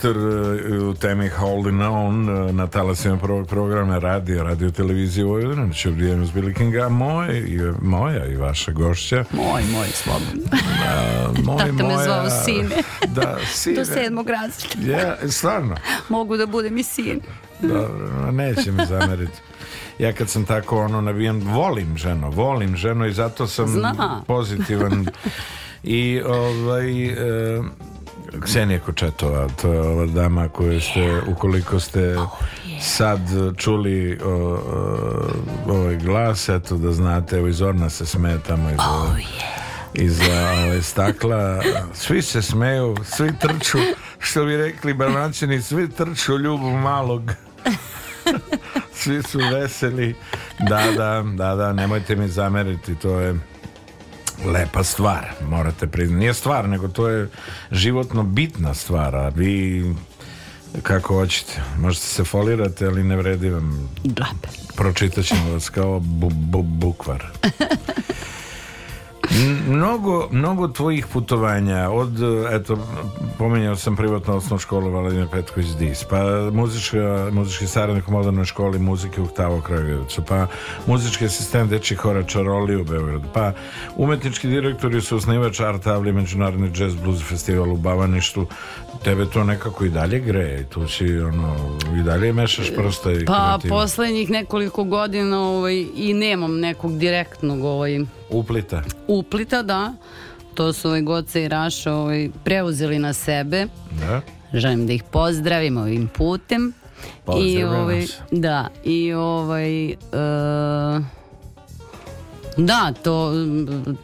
Porter e, u temi Holding On e, na talasima prvog programa radio, radio televizije Vojvodina, znači obdijenu s Bilikinga, moje, moja i vaša gošća. Moj, moj, slobodno. Da, moj, Tata moja, me zvao sine. Da, sine. Do sedmog razreda. Ja, stvarno. Mogu da budem i sin. Dobro, neće mi zameriti. ja kad sam tako ono navijan, volim ženo, volim ženo i zato sam Zna. pozitivan i ovaj, e, Ksenija Kočetova, to je ova dama koju ste, ukoliko ste oh, sad čuli o, o, ovaj glas, eto da znate, evo iz Orna se smeje tamo iz, oh, yeah. iz ove, stakla, svi se smeju, svi trču, što bi rekli barnačini, svi trču ljubu malog. svi su veseli, da, da, da, da, nemojte mi zameriti, to je lepa stvar, morate priznati. Nije stvar, nego to je životno bitna stvar, a vi kako hoćete. Možete se folirati, ali ne vredi vam. Dlape. Pročitat vas kao bu, bu, bukvar. Mnogo, mnogo tvojih putovanja od, eto, pomenjao sam privatno osnovnu školu Valadina Petković Dis, pa muzička, muzički saradnik u modernoj školi muzike u Ktavo Kragovicu, pa muzički asistent Deči Hora Čaroli u Beogradu, pa umetnički direktori su osnivač Art Avli Međunarodni jazz blues festival u Bavaništu, tebe to nekako i dalje greje, tu si ono, i dalje mešaš prosto i Pa, kreativno. poslednjih nekoliko godina ovaj, i nemam nekog direktnog ovaj, Uplita. Uplita, da. To su ovaj Goca i Raša ovaj, preuzeli na sebe. Da. Želim da ih pozdravim ovim putem. Pozdravim I ovaj, da, i ovaj... Uh, da, to,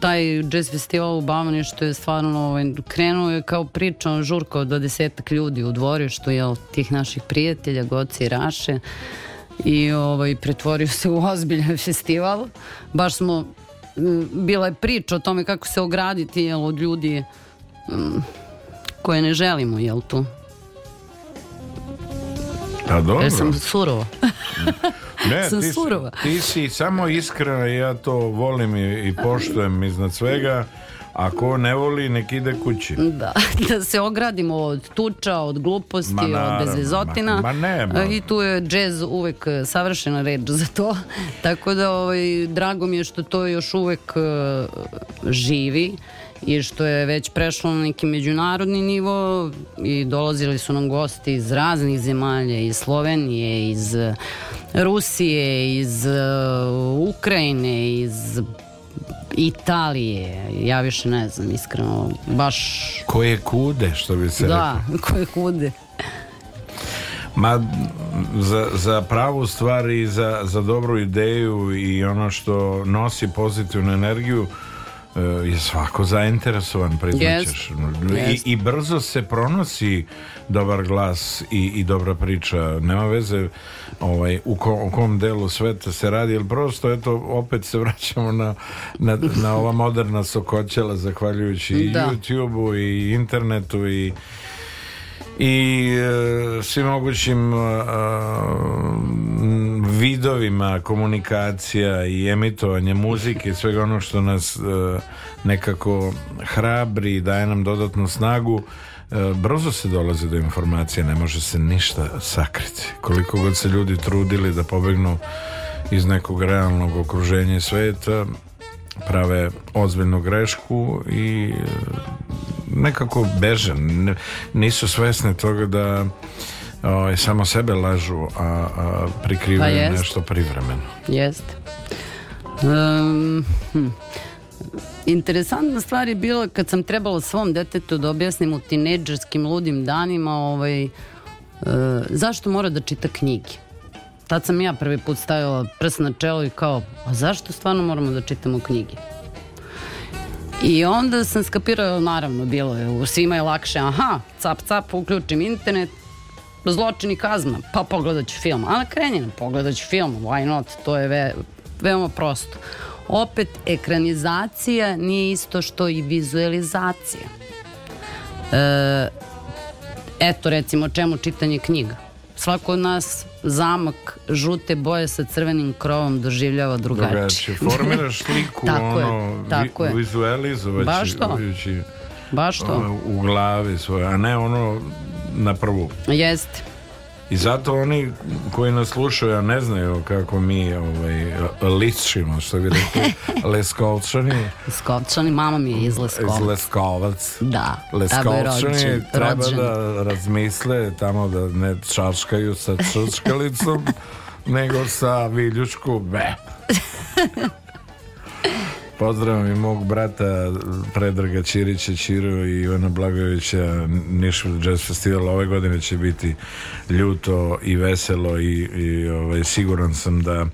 taj jazz festival u što je stvarno ovaj, krenuo je kao priča žurko do desetak ljudi u dvorištu, jel, tih naših prijatelja, Goci i Raše i ovaj, pretvorio se u ozbiljan festival. Baš smo bila je priča o tome kako se ograditi jel, od ljudi um, koje ne želimo, jel to? A pa dobro. Jer sam surova. ne, sam ti, surova. Ti si samo iskrena, ja to volim i, i poštujem iznad svega Ako ne voli, nek ide kući. Da, da se ogradimo od tuča, od gluposti, ma naravno, od bezvezotina. Ma, ma ne, ma. I tu je džez uvek e, savršena reč za to. Tako da, ovaj, drago mi je što to još uvek uh, živi i što je već prešlo na neki međunarodni nivo i dolazili su nam gosti iz raznih zemalja, iz Slovenije, iz e, Rusije, iz uh, Ukrajine, iz Italije, ja više ne znam iskreno, baš... Koje kude, što bi se Da, rekao. koje kude. Ma, za, za pravu stvar i za, za dobru ideju i ono što nosi pozitivnu energiju E, je svako zainteresovan priznaćeš yes. I, I, brzo se pronosi dobar glas i, i dobra priča nema veze ovaj, u, kom, u kom delu sveta se radi jer prosto eto opet se vraćamo na, na, na ova moderna sokoćela zahvaljujući da. i YouTube-u i internetu i i e, svim mogućim e, e, vidovima komunikacija i emitovanje muzike i svega ono što nas e, nekako hrabri i daje nam dodatnu snagu e, brzo se dolazi do informacije ne može se ništa sakriti koliko god se ljudi trudili da pobegnu iz nekog realnog okruženja i sveta prave ozbiljnu grešku i e, nekako beže nisu svesne toga da o, ovaj, samo sebe lažu a, a prikrivaju pa nešto privremeno jest um, hm. Interesantna stvar je bila kad sam trebala svom detetu da objasnim u tineđerskim ludim danima ovaj, e, zašto mora da čita knjige tad sam ja prvi put stavila prst na čelo i kao, a zašto stvarno moramo da čitamo knjige? I onda sam skapirao, naravno, bilo je, svima je lakše, aha, cap, cap, uključim internet, zločin i kazna, pa pogledat ću film. Ali krenjen, pogledat ću film, why not, to je ve, veoma prosto. Opet, ekranizacija nije isto što i vizualizacija. E, eto, recimo, čemu čitanje knjiga svako od nas zamak žute boje sa crvenim krovom doživljava drugačije. Drugačije, formiraš sliku tako ono, je, tako vi, vizualizovaći Baš to. Ujući, Baš to. Ono, u glavi svoje, a ne ono na prvu. Jeste. I zato oni koji nas slušaju, a ne znaju kako mi ovaj, ličimo, što bi rekli, leskovčani. Leskovčani, mama mi je iz Leskovac. Iz Leskovac. Da, leskovčani treba da rođen. da razmisle tamo da ne čačkaju sa čučkalicom, nego sa viljušku, be. Pozdravam i mog brata Predraga Ćirića, Ćiro i Ivana Blagovića, Niš Jazz Festival. Ove godine će biti ljuto i veselo i, i ovaj, siguran sam da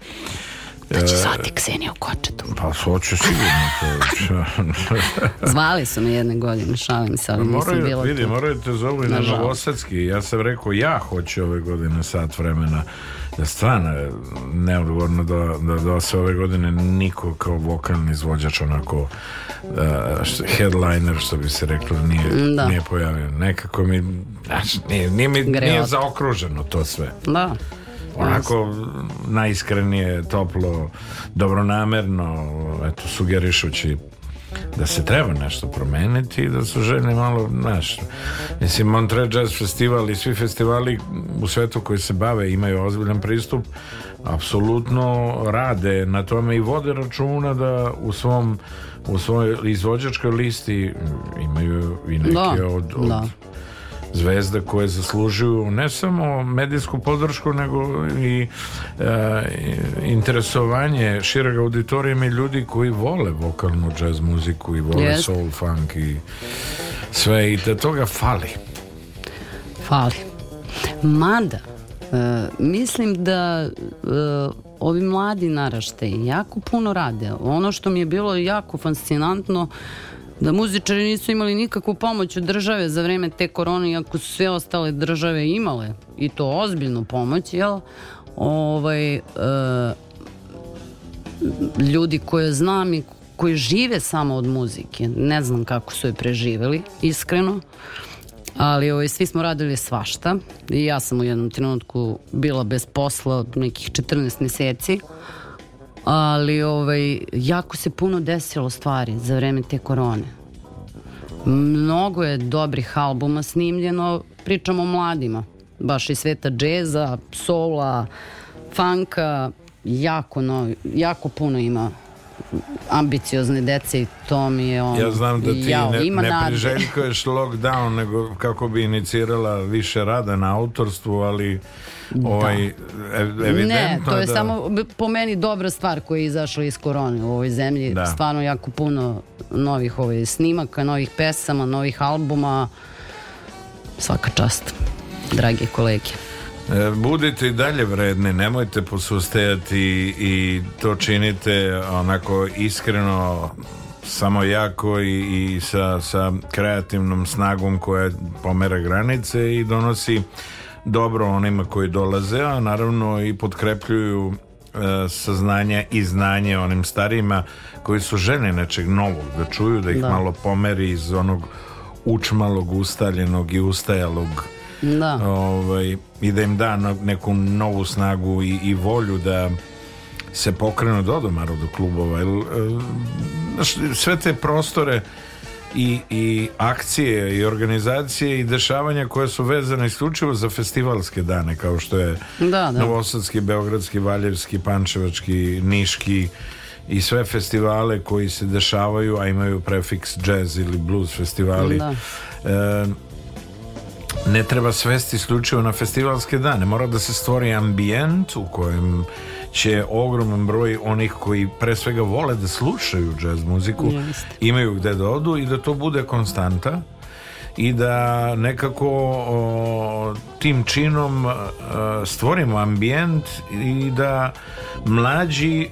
da će e, zvati Ksenija u kočetu. Pa hoće sigurno to. Zvali su me jedne godine, šalim se, ali moraju, nisam bila vidi, tu. Moraju da te zovu i na Novosadski. Ja sam rekao, ja hoću ove godine sat vremena da stvarno je neodgovorno da, da, da se ove godine niko kao vokalni izvođač onako da, što, headliner što bi se reklo nije, da. nije pojavio nekako mi, znači, nije, nije, mi nije zaokruženo to sve da onako najiskrenije, toplo, dobronamerno, eto, sugerišući da se treba nešto promeniti i da su žene malo, znaš, mislim, Montreux Jazz Festival i svi festivali u svetu koji se bave imaju ozbiljan pristup, apsolutno rade na tome i vode računa da u svom u svojoj izvođačkoj listi imaju i neke da, od, od da zvezda koje zaslužuju ne samo medijsku podršku nego i e, interesovanje šireg auditorijama i ljudi koji vole vokalnu džez muziku i vole yes. soul funk i sve i da toga fali fali mada e, mislim da e, ovi mladi naraštaji jako puno rade. Ono što mi je bilo jako fascinantno da muzičari nisu imali nikakvu pomoć od države za vreme te korone, iako su sve ostale države imale, i to ozbiljnu pomoć, jel? Ovaj, e, ljudi koje znam i koji žive samo od muzike, ne znam kako su je preživeli, iskreno, ali ovaj, svi smo radili svašta i ja sam u jednom trenutku bila bez posla od nekih 14 meseci, ali ovaj, jako se puno desilo stvari za vreme te korone. Mnogo je dobrih albuma snimljeno, pričamo o mladima, baš i sveta džeza, sola, funka, jako, no, jako puno ima ambiciozne dece i to mi je on... Ja znam da ti jao, ne, ne priželjkuješ lockdown, nego kako bi inicirala više rada na autorstvu, ali da. ovaj, e- evidentno Ne, to je da... samo po meni dobra stvar koja je izašla iz korone u ovoj zemlji. Da. Stvarno jako puno novih ovaj, snimaka, novih pesama, novih albuma. Svaka čast, dragi kolege. E, budite i dalje vredni, nemojte posustajati i to činite onako iskreno samo jako i, i sa, sa kreativnom snagom koja pomera granice i donosi dobro onima koji dolaze, a naravno i potkrepljuju e, saznanja i znanje onim starijima koji su žene nečeg novog da čuju, da ih da. malo pomeri iz onog učmalog, ustaljenog i ustajalog da. Ovaj, i da im da neku novu snagu i, i volju da se pokrenu do domaru do klubova. Eh, sve te prostore i, i akcije i organizacije i dešavanja koje su vezane isključivo za festivalske dane kao što je da, da. Novosadski, Beogradski, Valjevski, Pančevački, Niški i sve festivale koji se dešavaju a imaju prefiks jazz ili blues festivali da. E, ne treba svesti isključivo na festivalske dane. Mora da se stvori ambijent u kojem će ogroman broj onih koji pre svega vole da slušaju jazz muziku, Just. imaju gde da odu i da to bude konstanta i da nekako o, tim činom o, e, stvorimo ambijent i da mlađi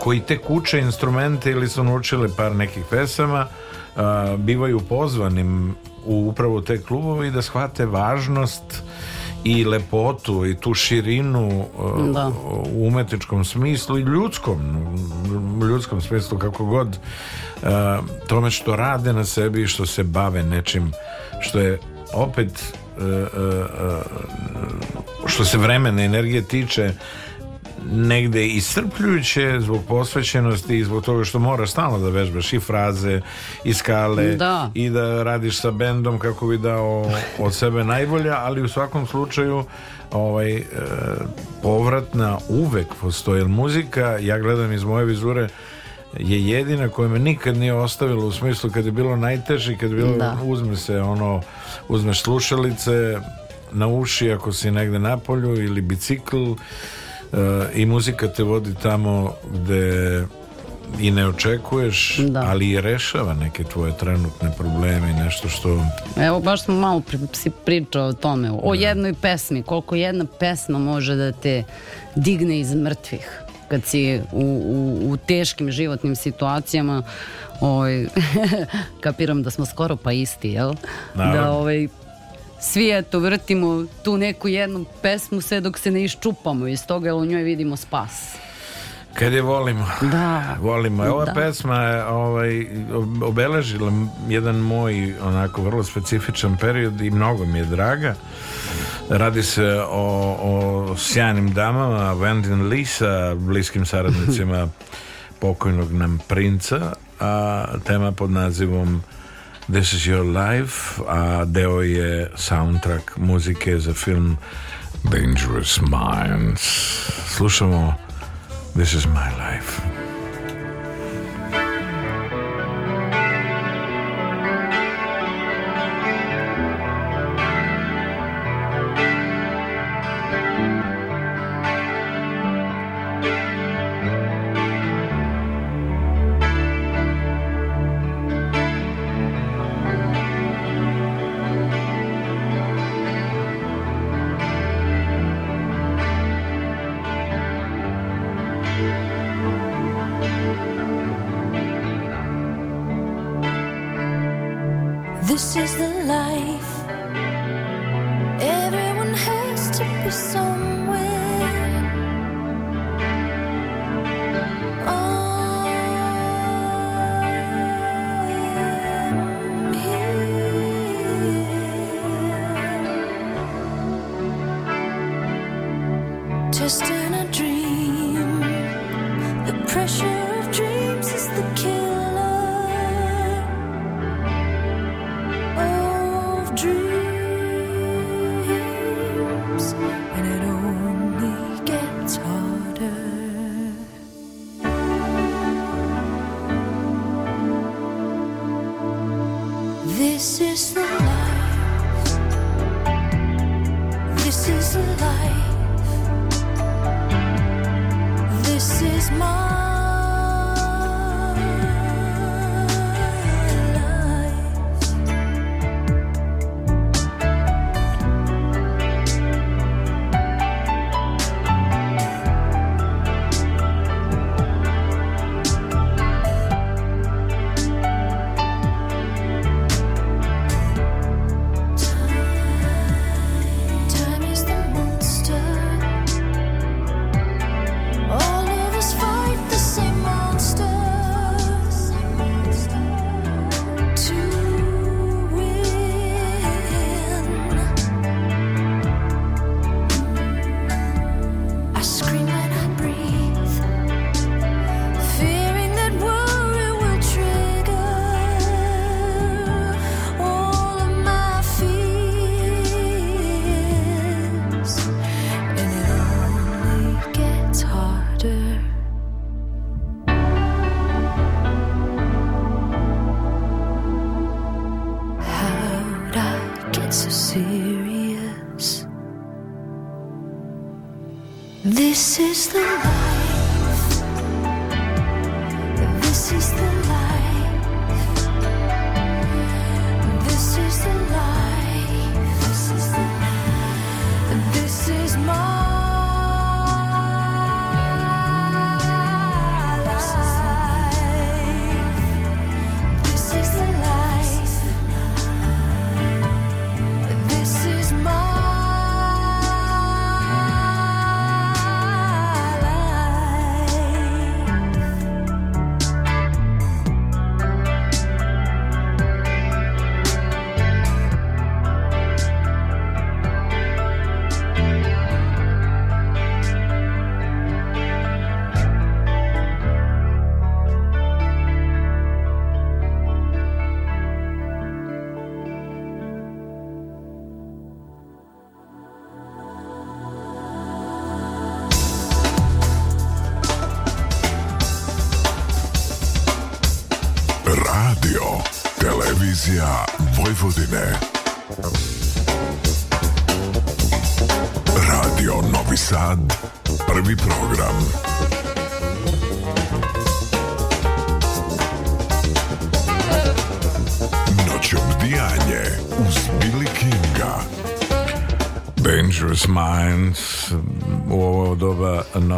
koji tek uče instrumente ili su naučili par nekih pesama o, e, bivaju pozvanim u upravo te klubove i da shvate važnost i lepotu i tu širinu e, da. u umetničkom smislu i ljudskom ljudskom smislu kako god e, tome što rade na sebi i što se bave nečim što je opet e, što se vremena energije tiče negde iscrpljujuće zbog posvećenosti i zbog toga što moraš stalno da vežbaš i fraze i skale da. i da radiš sa bendom kako bi dao od sebe najbolja, ali u svakom slučaju ovaj e, povratna uvek postoji jer muzika, ja gledam iz moje vizure je jedina koja me nikad nije ostavila u smislu kad je bilo najteži kad je bilo da. uzme se ono uzmeš slušalice na uši ako si negde na polju ili bicikl E, i muzika te vodi tamo gde i ne očekuješ, da. ali i rešava neke tvoje trenutne probleme i nešto što... Evo, baš smo malo pri, pričao o tome, o da. jednoj pesmi, koliko jedna pesma može da te digne iz mrtvih kad si u, u, u teškim životnim situacijama oj, kapiram da smo skoro pa isti, jel? Da, Naravno. Da ovaj, svijetu, vrtimo tu neku jednu pesmu sve dok se ne iščupamo iz toga, jer u njoj vidimo spas. Kad je volimo. Da. Volimo. Ova da. pesma je ovaj, obeležila jedan moj onako vrlo specifičan period i mnogo mi je draga. Radi se o, o sjajnim damama, Vendin Lisa, bliskim saradnicima pokojnog nam princa, a tema pod nazivom This Is Your Life, a deo je soundtrack muzike za film Dangerous Minds. Slušamo This Is My Life.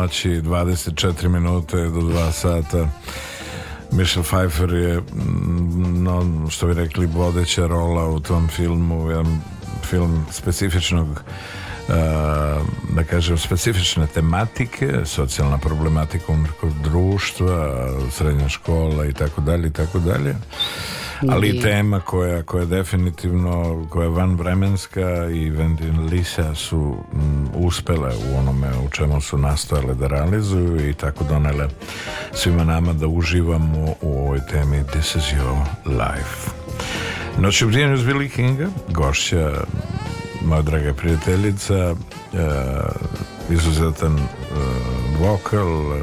noći 24 minute do 2 sata Michelle Pfeiffer je no, što bi rekli vodeća rola u tom filmu jedan film specifičnog uh, da kažem specifične tematike socijalna problematika umrkog društva srednja škola i tako dalje i tako dalje ali i tema koja, koja definitivno koja je vanvremenska i Vendin Lisa su uspele u onome u čemu su nastojale da realizuju i tako donele svima nama da uživamo u ovoj temi This is your life. Noć u bdjenju s Billy Kinga, gošća, moja draga prijateljica, uh, izuzetan uh, vokal, e,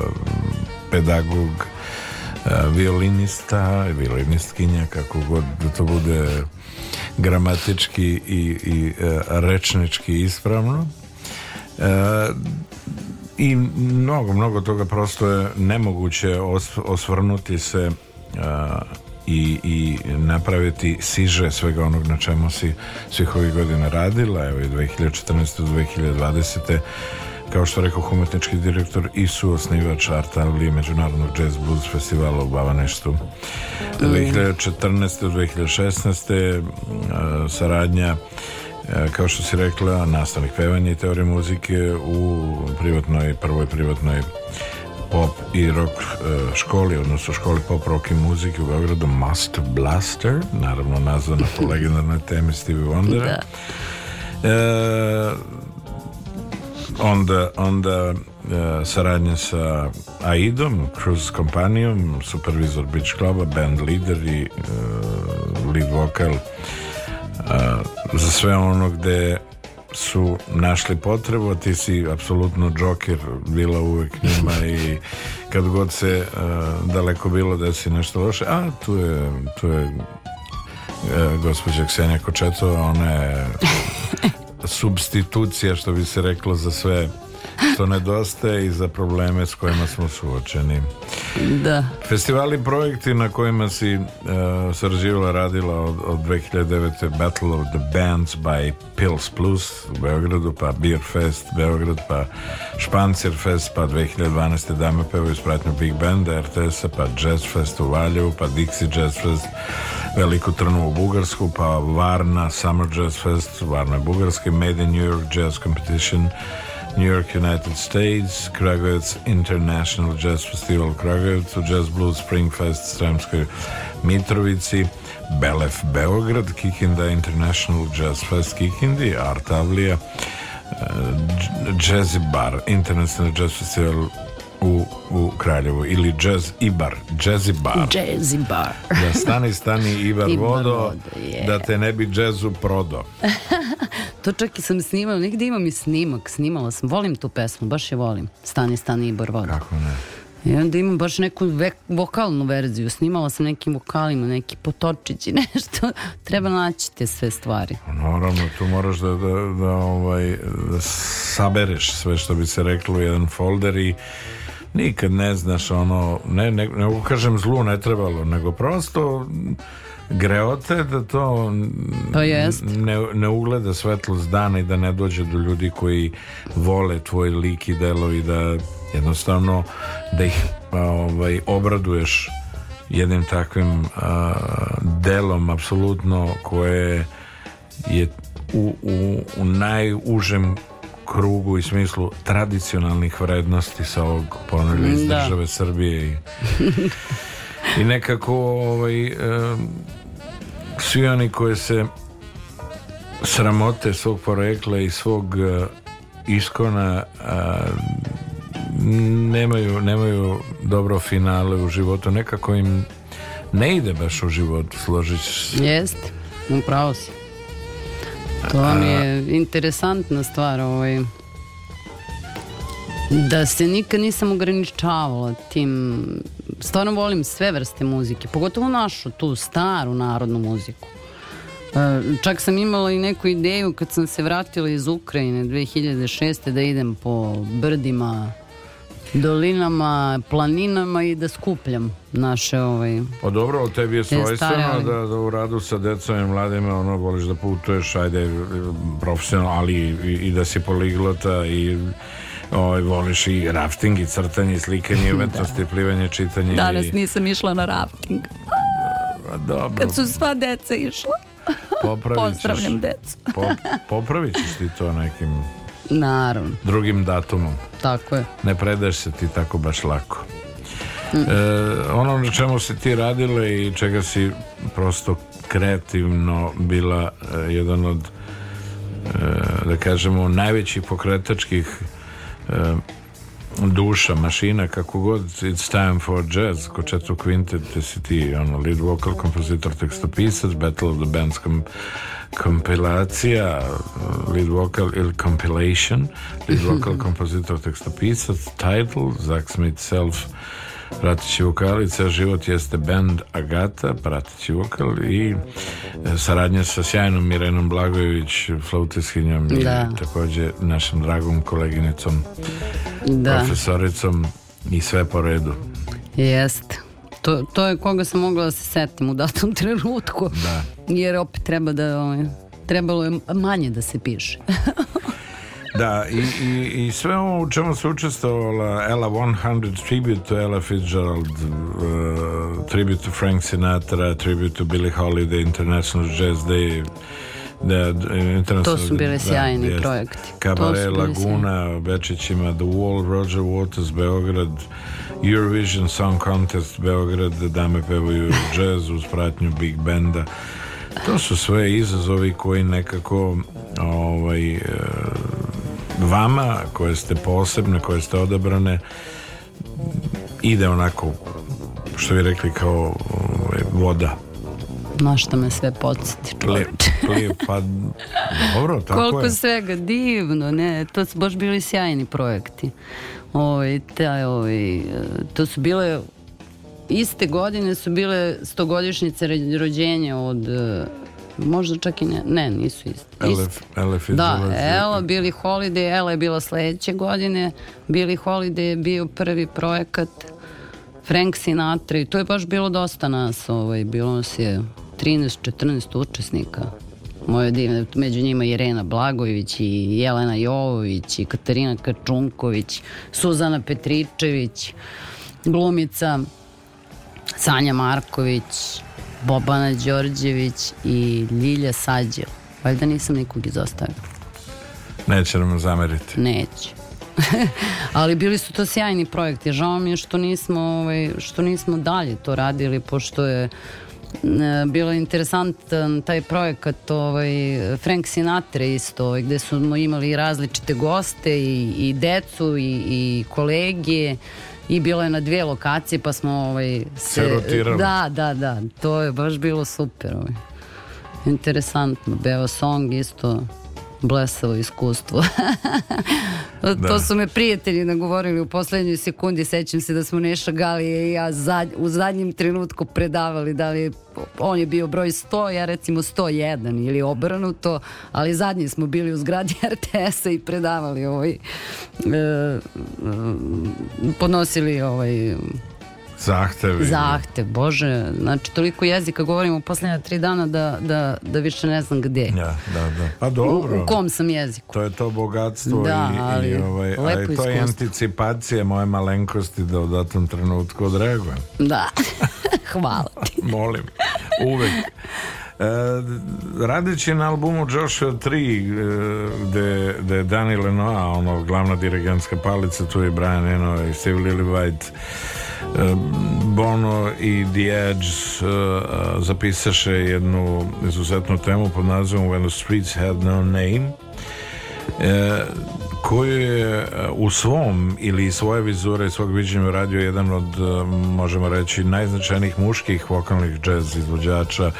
pedagog, violinista, violinistkinja, kako god da to bude gramatički i, i rečnički ispravno i mnogo, mnogo toga prosto je nemoguće osvrnuti se e, i, i napraviti siže svega onog na čemu si svih ovih godina radila, evo i 2014. do 2020. Kao što rekao umetnički direktor i suosnivač Art Međunarodnog jazz blues festivala u Bavaneštu. 2014. do 2016. E, saradnja E, kao što si rekla, nastavnik pevanja i teorije muzike u privatnoj, prvoj privatnoj pop i rock e, školi, odnosno školi pop rock i muzike u Beogradu Master Blaster, naravno nazvana po legendarnoj temi Stevie Wondera. Da. E, onda, onda e, saradnja sa AIDom, Cruise kompanijom, supervizor Beach Cluba, band leader i e, lead vokal za sve ono gde su našli potrebu, a ti si apsolutno džoker bila uvek njima i kad god se uh, daleko bilo da si nešto loše, a tu je, tu je uh, gospođa Ksenija Kočetova, ona je substitucija što bi se reklo za sve što nedostaje i za probleme s kojima smo suočeni. Da. Festivali projekti na kojima si uh, sarađivala radila od, od 2009. Battle of the Bands by Pills Plus u Beogradu, pa Beer Fest Beograd, pa Špancer Fest, pa 2012. Dame Pevo ispratnju Big Banda, RTS-a, pa Jazz Fest u Valjevu, pa Dixie Jazz Fest Veliku Trnu u Bugarsku, pa Varna Summer Jazz Fest, Varna Bugarske, Made in New York Jazz Competition, New York, United States, Kragujevac International Jazz Festival Kragujevcu, Jazz Blues Spring Fest Sremskoj Mitrovici, Belef Beograd, Kikinda International Jazz Fest Kikindi, Art Avlija, uh, eh, Jazz Bar, International Jazz Festival u, u Kraljevu ili jazz i bar, jazz i bar. Jazz i bar. Da stani, stani Ibar, Ibar vodo, vodo da te ne bi jazzu prodo. to čak i sam snimao negde imam i snimak, snimala sam, volim tu pesmu, baš je volim. Stani, stani Ibar, vodo. Kako ne? I onda imam baš neku vek, vokalnu verziju. Snimala sam nekim vokalima, neki potočići, nešto. Treba naći te sve stvari. Pa naravno, tu moraš da, da, da, ovaj, da sabereš sve što bi se reklo u jedan folder i nikad ne znaš ono, ne, ne, ne kažem zlu ne trebalo, nego prosto greote da to to jest. Ne, ne ugleda svetlost dana i da ne dođe do ljudi koji vole tvoj lik i delo i da jednostavno da ih ovaj, obraduješ jednim takvim a, delom apsolutno koje je u, u, u najužem krugu i smislu tradicionalnih vrednosti sa ovog ponavlja iz da. države Srbije i, i nekako ovaj, e, svi oni koji se sramote svog porekla i svog e, iskona a, nemaju, nemaju dobro finale u životu nekako im ne ide baš u život složit se. Jest, upravo se To mi je interesantna stvar. Ovaj. Da se nikad nisam ograničavala tim... Stvarno volim sve vrste muzike, pogotovo našu, tu staru narodnu muziku. E, čak sam imala i neku ideju kad sam se vratila iz Ukrajine 2006. da idem po brdima dolinama, planinama i da skupljam naše ovaj Pa dobro, ali tebi je svojstveno da, da u radu sa decom i mladima ono voliš da putuješ, ajde profesionalno, ali i, i da si poliglota i ovaj, voliš i rafting i crtanje i slikanje i umetnosti, da. plivanje, čitanje Danas i... nisam išla na rafting A, pa dobro. Kad su sva deca išla Pozdravljam decu Pop, Popravit ćeš ti to nekim Naravno. Drugim datumom. Tako je. Ne predaš se ti tako baš lako. Mm. E, ono na čemu si ti radila i čega si prosto kreativno bila e, jedan od e, da kažemo najvećih pokretačkih e, duša, mašina, kako god It's Time for Jazz, Kočetu Quintet te si ti, ono, lead vocal kompozitor, tekstopisac, Battle of the Bands kom, kompilacija lead vocal ili compilation lead vocal kompozitor, tekstopisac title, Zach Smith Self prateći vokalica, život jeste band Agata, prateći vokal i e, saradnja sa sjajnom Mirenom Blagojević, flautiskinjom da. i takođe našom dragom koleginicom, da. profesoricom i sve po redu. Jeste. To, to je koga sam mogla da se setim u datom trenutku. Da. Jer opet treba da, ovaj, trebalo je manje da se piše. Da, i, i, i sve ovo u čemu se učestvovala Ella 100 Tribute to Ella Fitzgerald, uh, Tribute to Frank Sinatra, Tribute to Billie Holiday, International Jazz Day, da, to su bile da, sjajni da, projekti Kabare, Laguna, Bečićima The Wall, Roger Waters, Beograd Eurovision Song Contest Beograd, da dame pevaju jazz uz pratnju Big Benda to su sve izazovi koji nekako ovaj, vama koje ste posebne, koje ste odabrane ide onako što bi rekli kao ovaj, voda na što me sve podsjeti pa dobro tako koliko je. svega divno ne, to su baš bili sjajni projekti ovaj, taj, ovaj, to su bile iste godine su bile stogodišnjice rođenja od možda čak i ne, ne nisu isti. Elef, Elef je da, Ela, Billy Holiday, Ela je bila sledeće godine, Billy Holiday je bio prvi projekat Frank Sinatra i to je baš bilo dosta nas, ovaj, bilo nas je 13-14 učesnika moje divne, među njima Irena Blagojević i Jelena Jovović i Katarina Kačunković, Suzana Petričević, glumica Sanja Marković, Bobana Đorđević i Ljilja Sađil. Valjda nisam nikog izostavila. Neće nam da zameriti. Neće. Ali bili su to sjajni projekti. Žao mi je što nismo, ovaj, što nismo dalje to radili, pošto je e, bilo interesantan taj projekat ovaj, Frank Sinatra isto ovaj, gde smo imali različite goste i, i decu i, i kolegije i bilo je na dvije lokacije pa smo ovaj, se, se da, da, da, to je baš bilo super ovaj. interesantno, Beo Song isto blesavo iskustvo. Da. to da. su me prijatelji nagovorili u poslednjoj sekundi, sećam se da smo Neša Galije i ja zadnj, u zadnjem trenutku predavali da li on je bio broj 100, ja recimo 101 ili obrnuto, ali zadnji smo bili u zgradi RTS-a i predavali ovaj e, e, podnosili ovaj Zahtev. Zahtev, bože. Znači, toliko jezika govorim u posljednja tri dana da, da, da više ne znam gde. Ja, da, da. Pa dobro. U, u, kom sam jeziku. To je to bogatstvo da, i, ali, ovaj, i ovaj, ali to je anticipacija moje malenkosti da u datom trenutku odreagujem. Da. Hvala ti. Molim. Uvek. E, radeći na albumu Joshua 3 e, gde, gde je Dani Lenoa ono, glavna dirigentska palica tu je Brian Eno i Steve Lillywhite e, Bono i The Edge zapisaše jednu izuzetnu temu pod nazivom When the Streets Had No Name E, koji je e, u svom ili svoje vizure i svog viđenja radio jedan od, e, možemo reći, najznačajnijih muških vokalnih jazz izvođača,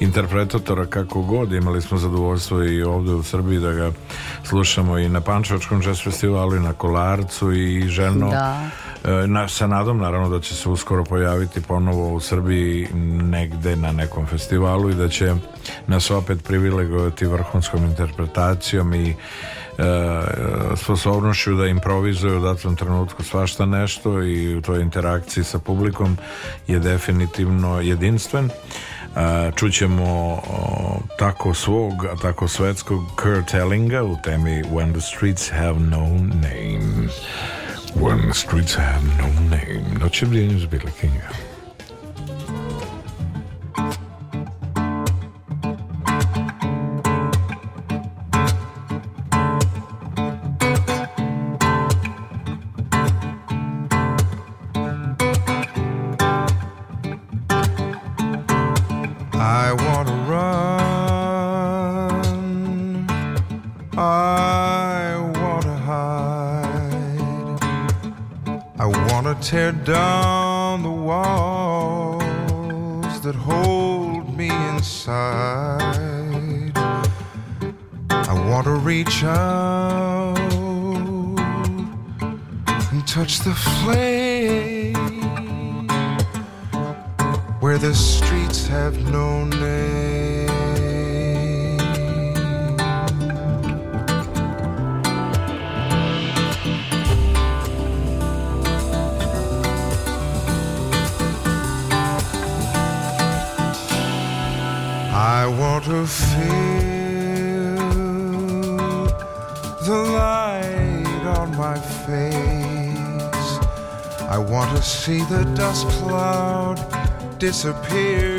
interpretatora kako god. Imali smo zadovoljstvo i ovdje u Srbiji da ga slušamo i na Pančevačkom jazz festivalu i na Kolarcu i ženo da. E, na, sa nadom naravno da će se uskoro pojaviti ponovo u Srbiji negde na nekom festivalu i da će nas opet privilegovati vrhunskom interpretacijom i E, sposobnošću da improvizuju u datom trenutku svašta nešto i u toj interakciji sa publikom je definitivno jedinstven. E, Čućemo tako svog, a tako svetskog Kurt Ellinga u temi When the Streets Have No Name. When the Streets Have No Name. Noće brinju zbili Kinga. just cloud disappear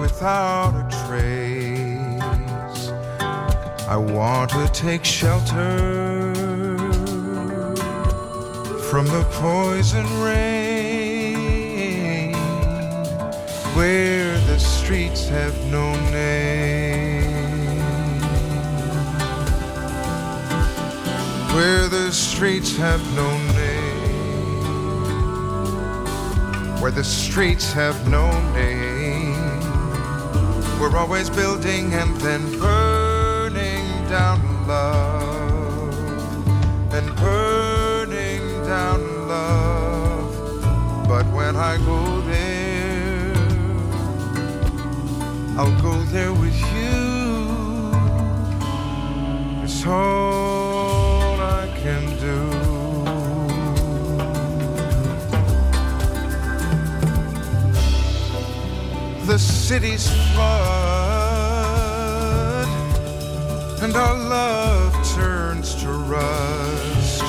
without a trace. I want to take shelter from the poison rain, where the streets have no name. Where the streets have no where the streets have no name. We're always building and then burning down love, and burning down love. But when I go there, I'll go there with you. It's home. the city's flood, and our love turns to rust.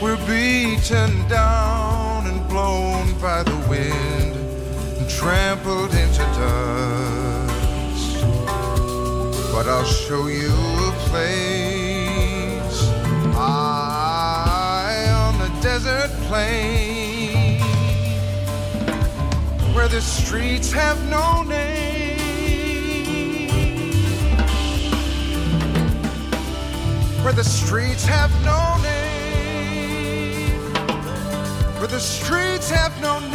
We're beaten down and blown by the wind, and trampled into dust. But I'll show you a place, high on the desert plain where the streets have no name. Where the streets have no name. Where the streets have no name.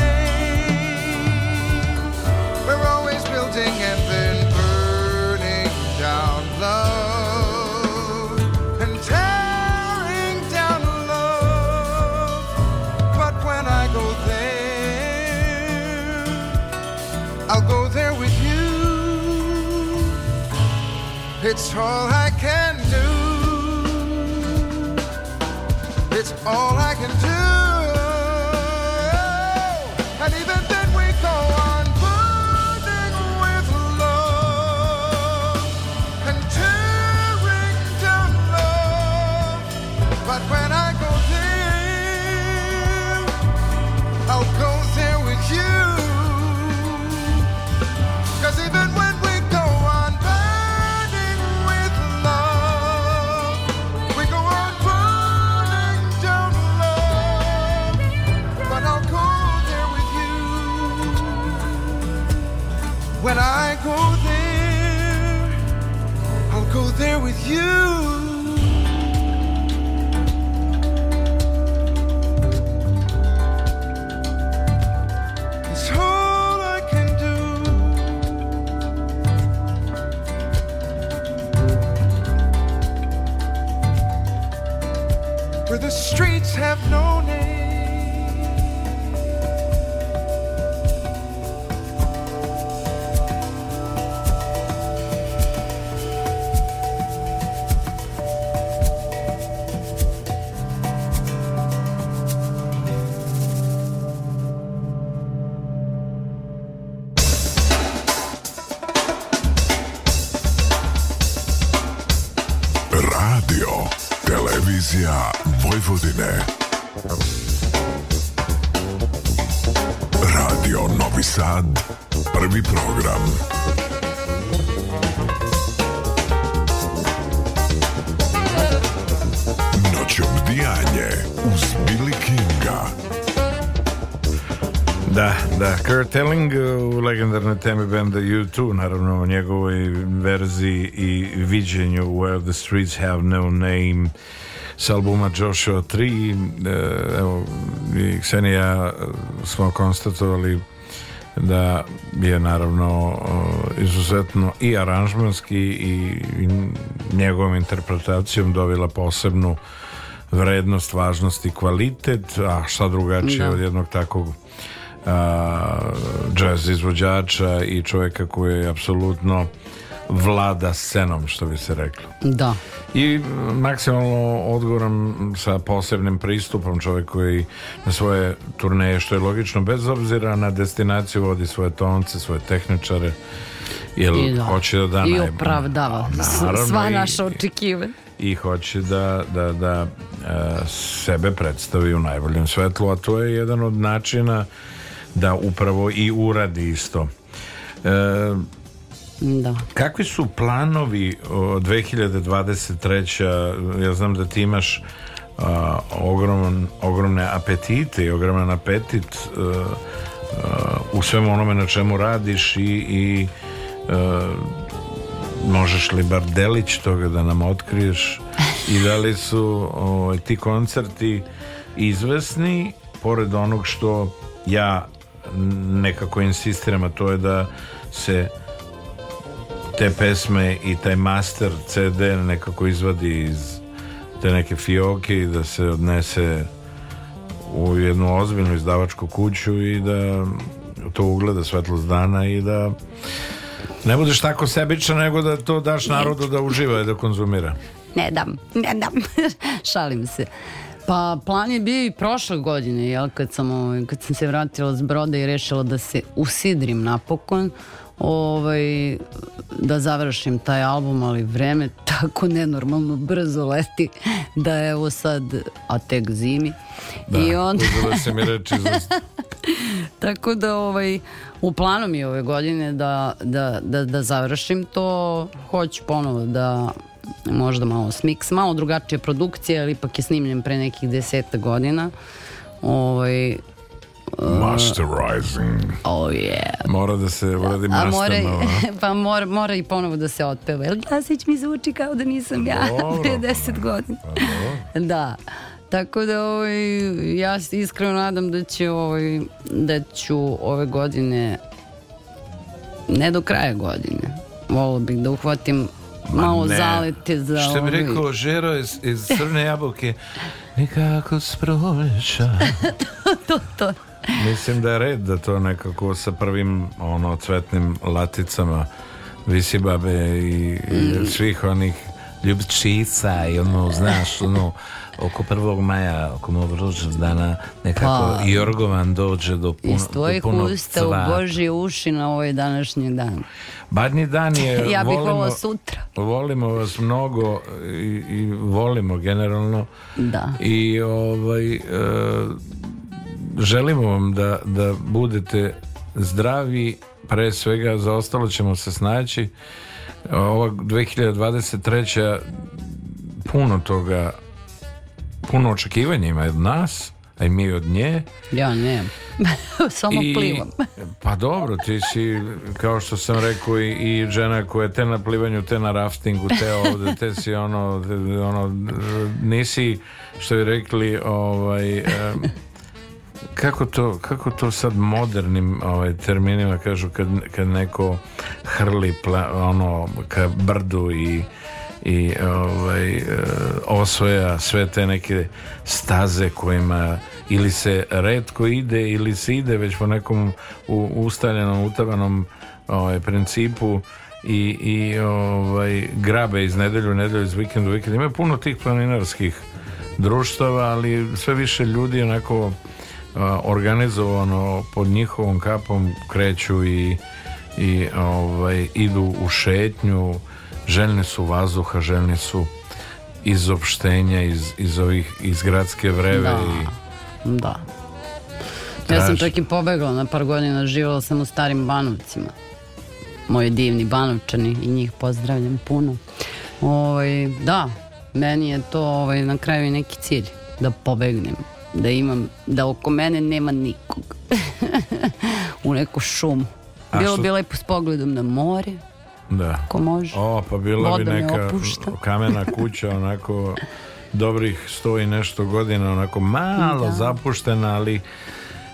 We're always building and then burning down love. It's all I can do. It's all I can do. go there. I'll go there with you. legendarne teme benda U2, naravno o njegovoj verziji i viđenju Where the Streets Have No Name s albuma Joshua 3. E, evo, i Ksenija e, smo konstatovali da je naravno izuzetno i aranžmanski i njegovom interpretacijom dovela posebnu vrednost, važnost i kvalitet, a šta drugačije da. od jednog takvog jazz izvođača i čovjeka koji je apsolutno vlada scenom, što bi se reklo. Da. I maksimalno odgovoran sa posebnim pristupom čovjek koji na svoje turneje, što je logično, bez obzira na destinaciju vodi svoje tonce, svoje tehničare, jer I da. hoće da da I naj... opravdava pa, Naravno, sva naša očekivanja. I hoće da, da, da e, sebe predstavi u najboljem svetlu, a to je jedan od načina da upravo i uradi isto. E, da. Kakvi su planovi 2023. Ja znam da ti imaš a, ogroman, ogromne apetite i ogroman apetit a, e, a, e, u svemu onome na čemu radiš i, i e, možeš li bar delić toga da nam otkriješ i da li su o, ovaj, ti koncerti izvesni pored onog što ja nekako insistiram, a to je da se te pesme i taj master CD nekako izvadi iz te neke fioke i da se odnese u jednu ozbiljnu izdavačku kuću i da to ugleda svetlost dana i da ne budeš tako sebičan nego da to daš narodu da uživa i da konzumira. Ne dam, ne dam, šalim se. Pa plan je bio i prošle godine, jel, kad sam, ovaj, kad sam se vratila s broda i rešila da se usidrim napokon, ovaj, da završim taj album, ali vreme tako nenormalno brzo leti da evo sad, a tek zimi. Da, I onda... se mi reći Tako da ovaj, u planu mi ove godine da, da, da, da završim to, hoću ponovo da možda malo smiks, malo drugačija produkcija, ali ipak je snimljen pre nekih deseta godina. Ovaj, eh, Masterizing. Oh yeah. Mora da se uradi da, mora, Pa mora, mora i ponovo da se otpeva. Jel glasić mi zvuči kao da nisam ja dobro, pre deset godina. Pa da. Tako da ovaj, ja iskreno nadam da će ovaj, da ću ove godine ne do kraja godine. Volio bih da uhvatim Ma malo ne. zalete za Što bi rekao Žero iz, iz Crne jabuke, nikako s proljeća. to, to. Mislim da je red da to nekako sa prvim ono cvetnim laticama visi babe i, i mm. svih onih ljubčica i ono, znaš, ono, oko 1. maja, oko mog rođendana, nekako pa, Jorgovan dođe do puno Iz tvojih usta u Božji uši na ovaj današnji dan. Badnji dan je... ja bih volimo, ovo sutra. Volimo vas mnogo i, i volimo generalno. Da. I ovaj... E, želimo vam da, da budete zdravi pre svega za ostalo ćemo se snaći ova 2023 puno toga puno očekivanja ima od nas, a i mi od nje. Ja ne, samo I, plivam. pa dobro, ti si, kao što sam rekao, i, i žena koja te na plivanju, te na raftingu, te ovde, te si ono, ono nisi, što je rekli, ovaj... Eh, kako to, kako to sad modernim ovaj, terminima kažu kad, kad neko hrli pla, ono ka brdu i i ovaj, e, osvoja sve te neke staze kojima ili se redko ide ili se ide već po nekom ustaljenom, utabanom ovaj, principu i, i ovaj, grabe iz nedelju, nedelju, iz vikenda, vikenda. Ima puno tih planinarskih društava, ali sve više ljudi onako e, organizovano pod njihovom kapom kreću i, i ovaj, idu u šetnju željni su vazduha, željni su opštenja, iz, iz ovih, iz gradske vreve da, i... da. Traži. Ja sam čak i pobegla na par godina, živjela sam u starim Banovcima. Moji divni Banovčani i njih pozdravljam puno. Ovaj, da, meni je to ovaj, na kraju neki cilj da pobegnem da imam, da oko mene nema nikog u neku šumu. Bilo što... bi lepo s pogledom na more, da. ko može. O, pa bila Voda bi neka kamena kuća onako dobrih sto i nešto godina, onako malo da. zapuštena, ali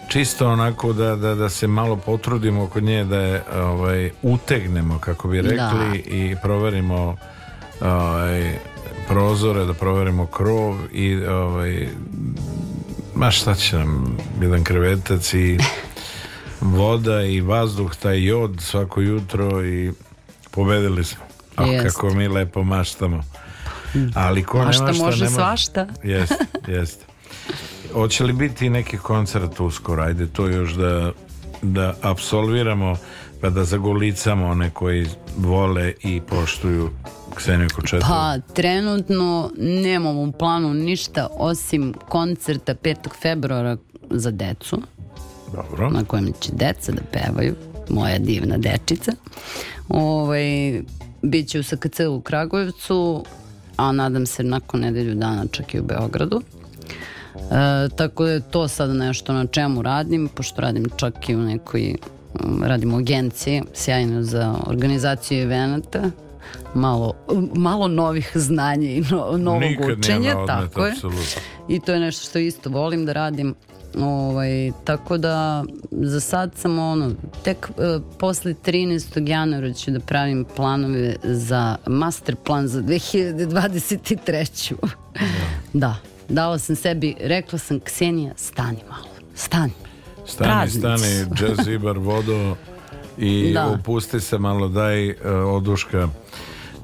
čisto onako da, da, da, se malo potrudimo oko nje, da je ovaj, utegnemo, kako bi da. rekli, da. i proverimo ovaj, prozore, da proverimo krov i ovaj, ma šta će nam jedan krevetac i voda i vazduh, taj jod svako jutro i Pobedili smo. A oh, kako mi lepo maštamo. Ali ko Mašta ne mašta, može nema... svašta. Jeste, jeste. Hoće li biti neki koncert uskoro? Ajde to još da da absolviramo pa da zagolicamo one koji vole i poštuju Kseniju Kočetovu? Pa, trenutno nemamo u planu ništa osim koncerta 5. februara za decu. Dobro. Na kojem će deca da pevaju moja divna dečica. Ovaj, Biće u SKC u Kragujevcu, a nadam se nakon nedelju dana čak i u Beogradu. E, tako da je to sada nešto na čemu radim, pošto radim čak i u nekoj, radim u agenciji, sjajno za organizaciju evenata, malo, malo novih znanja i no, novog Nikad učenja, odmet, tako je. Absolutno. I to je nešto što isto volim da radim. Ovaj, tako da za sad samo ono, tek e, posle 13. januara ću da pravim planove za master plan za 2023. da. da. Dala sam sebi, rekla sam Ksenija, stani malo, stani. Stani, Praznicu. stani, jazz ibar vodo i da. opusti se malo, daj uh, oduška.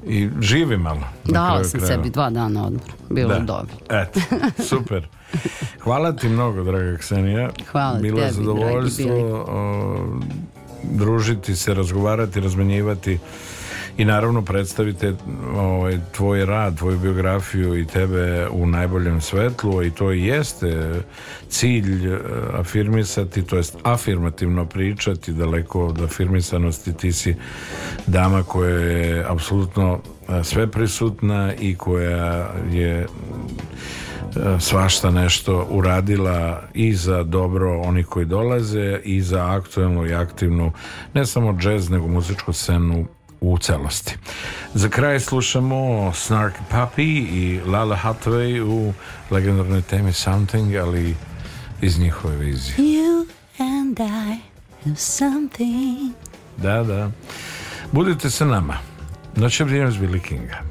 I živi malo. Dala sam kraju. sebi dva dana odmor. Bilo da. dobro. Eto, super. Hvala ti mnogo, draga Ksenija. Hvala Bilo tebi, je zadovoljstvo družiti se, razgovarati, razmenjivati i naravno predstavite ovaj, tvoj rad, tvoju biografiju i tebe u najboljem svetlu i to jeste cilj eh, afirmisati, to jest afirmativno pričati daleko od afirmisanosti ti si dama koja je apsolutno eh, sve prisutna i koja je eh, svašta nešto uradila i za dobro oni koji dolaze i za aktuelnu i aktivnu ne samo džez nego muzičku scenu u celosti. Za kraj slušamo Snark Puppy i Lala Hathaway u legendarnoj temi Something, ali iz njihove vizije. You and I have something. Da, da. Budite sa nama. Noće vrijeme s Billy Kinga.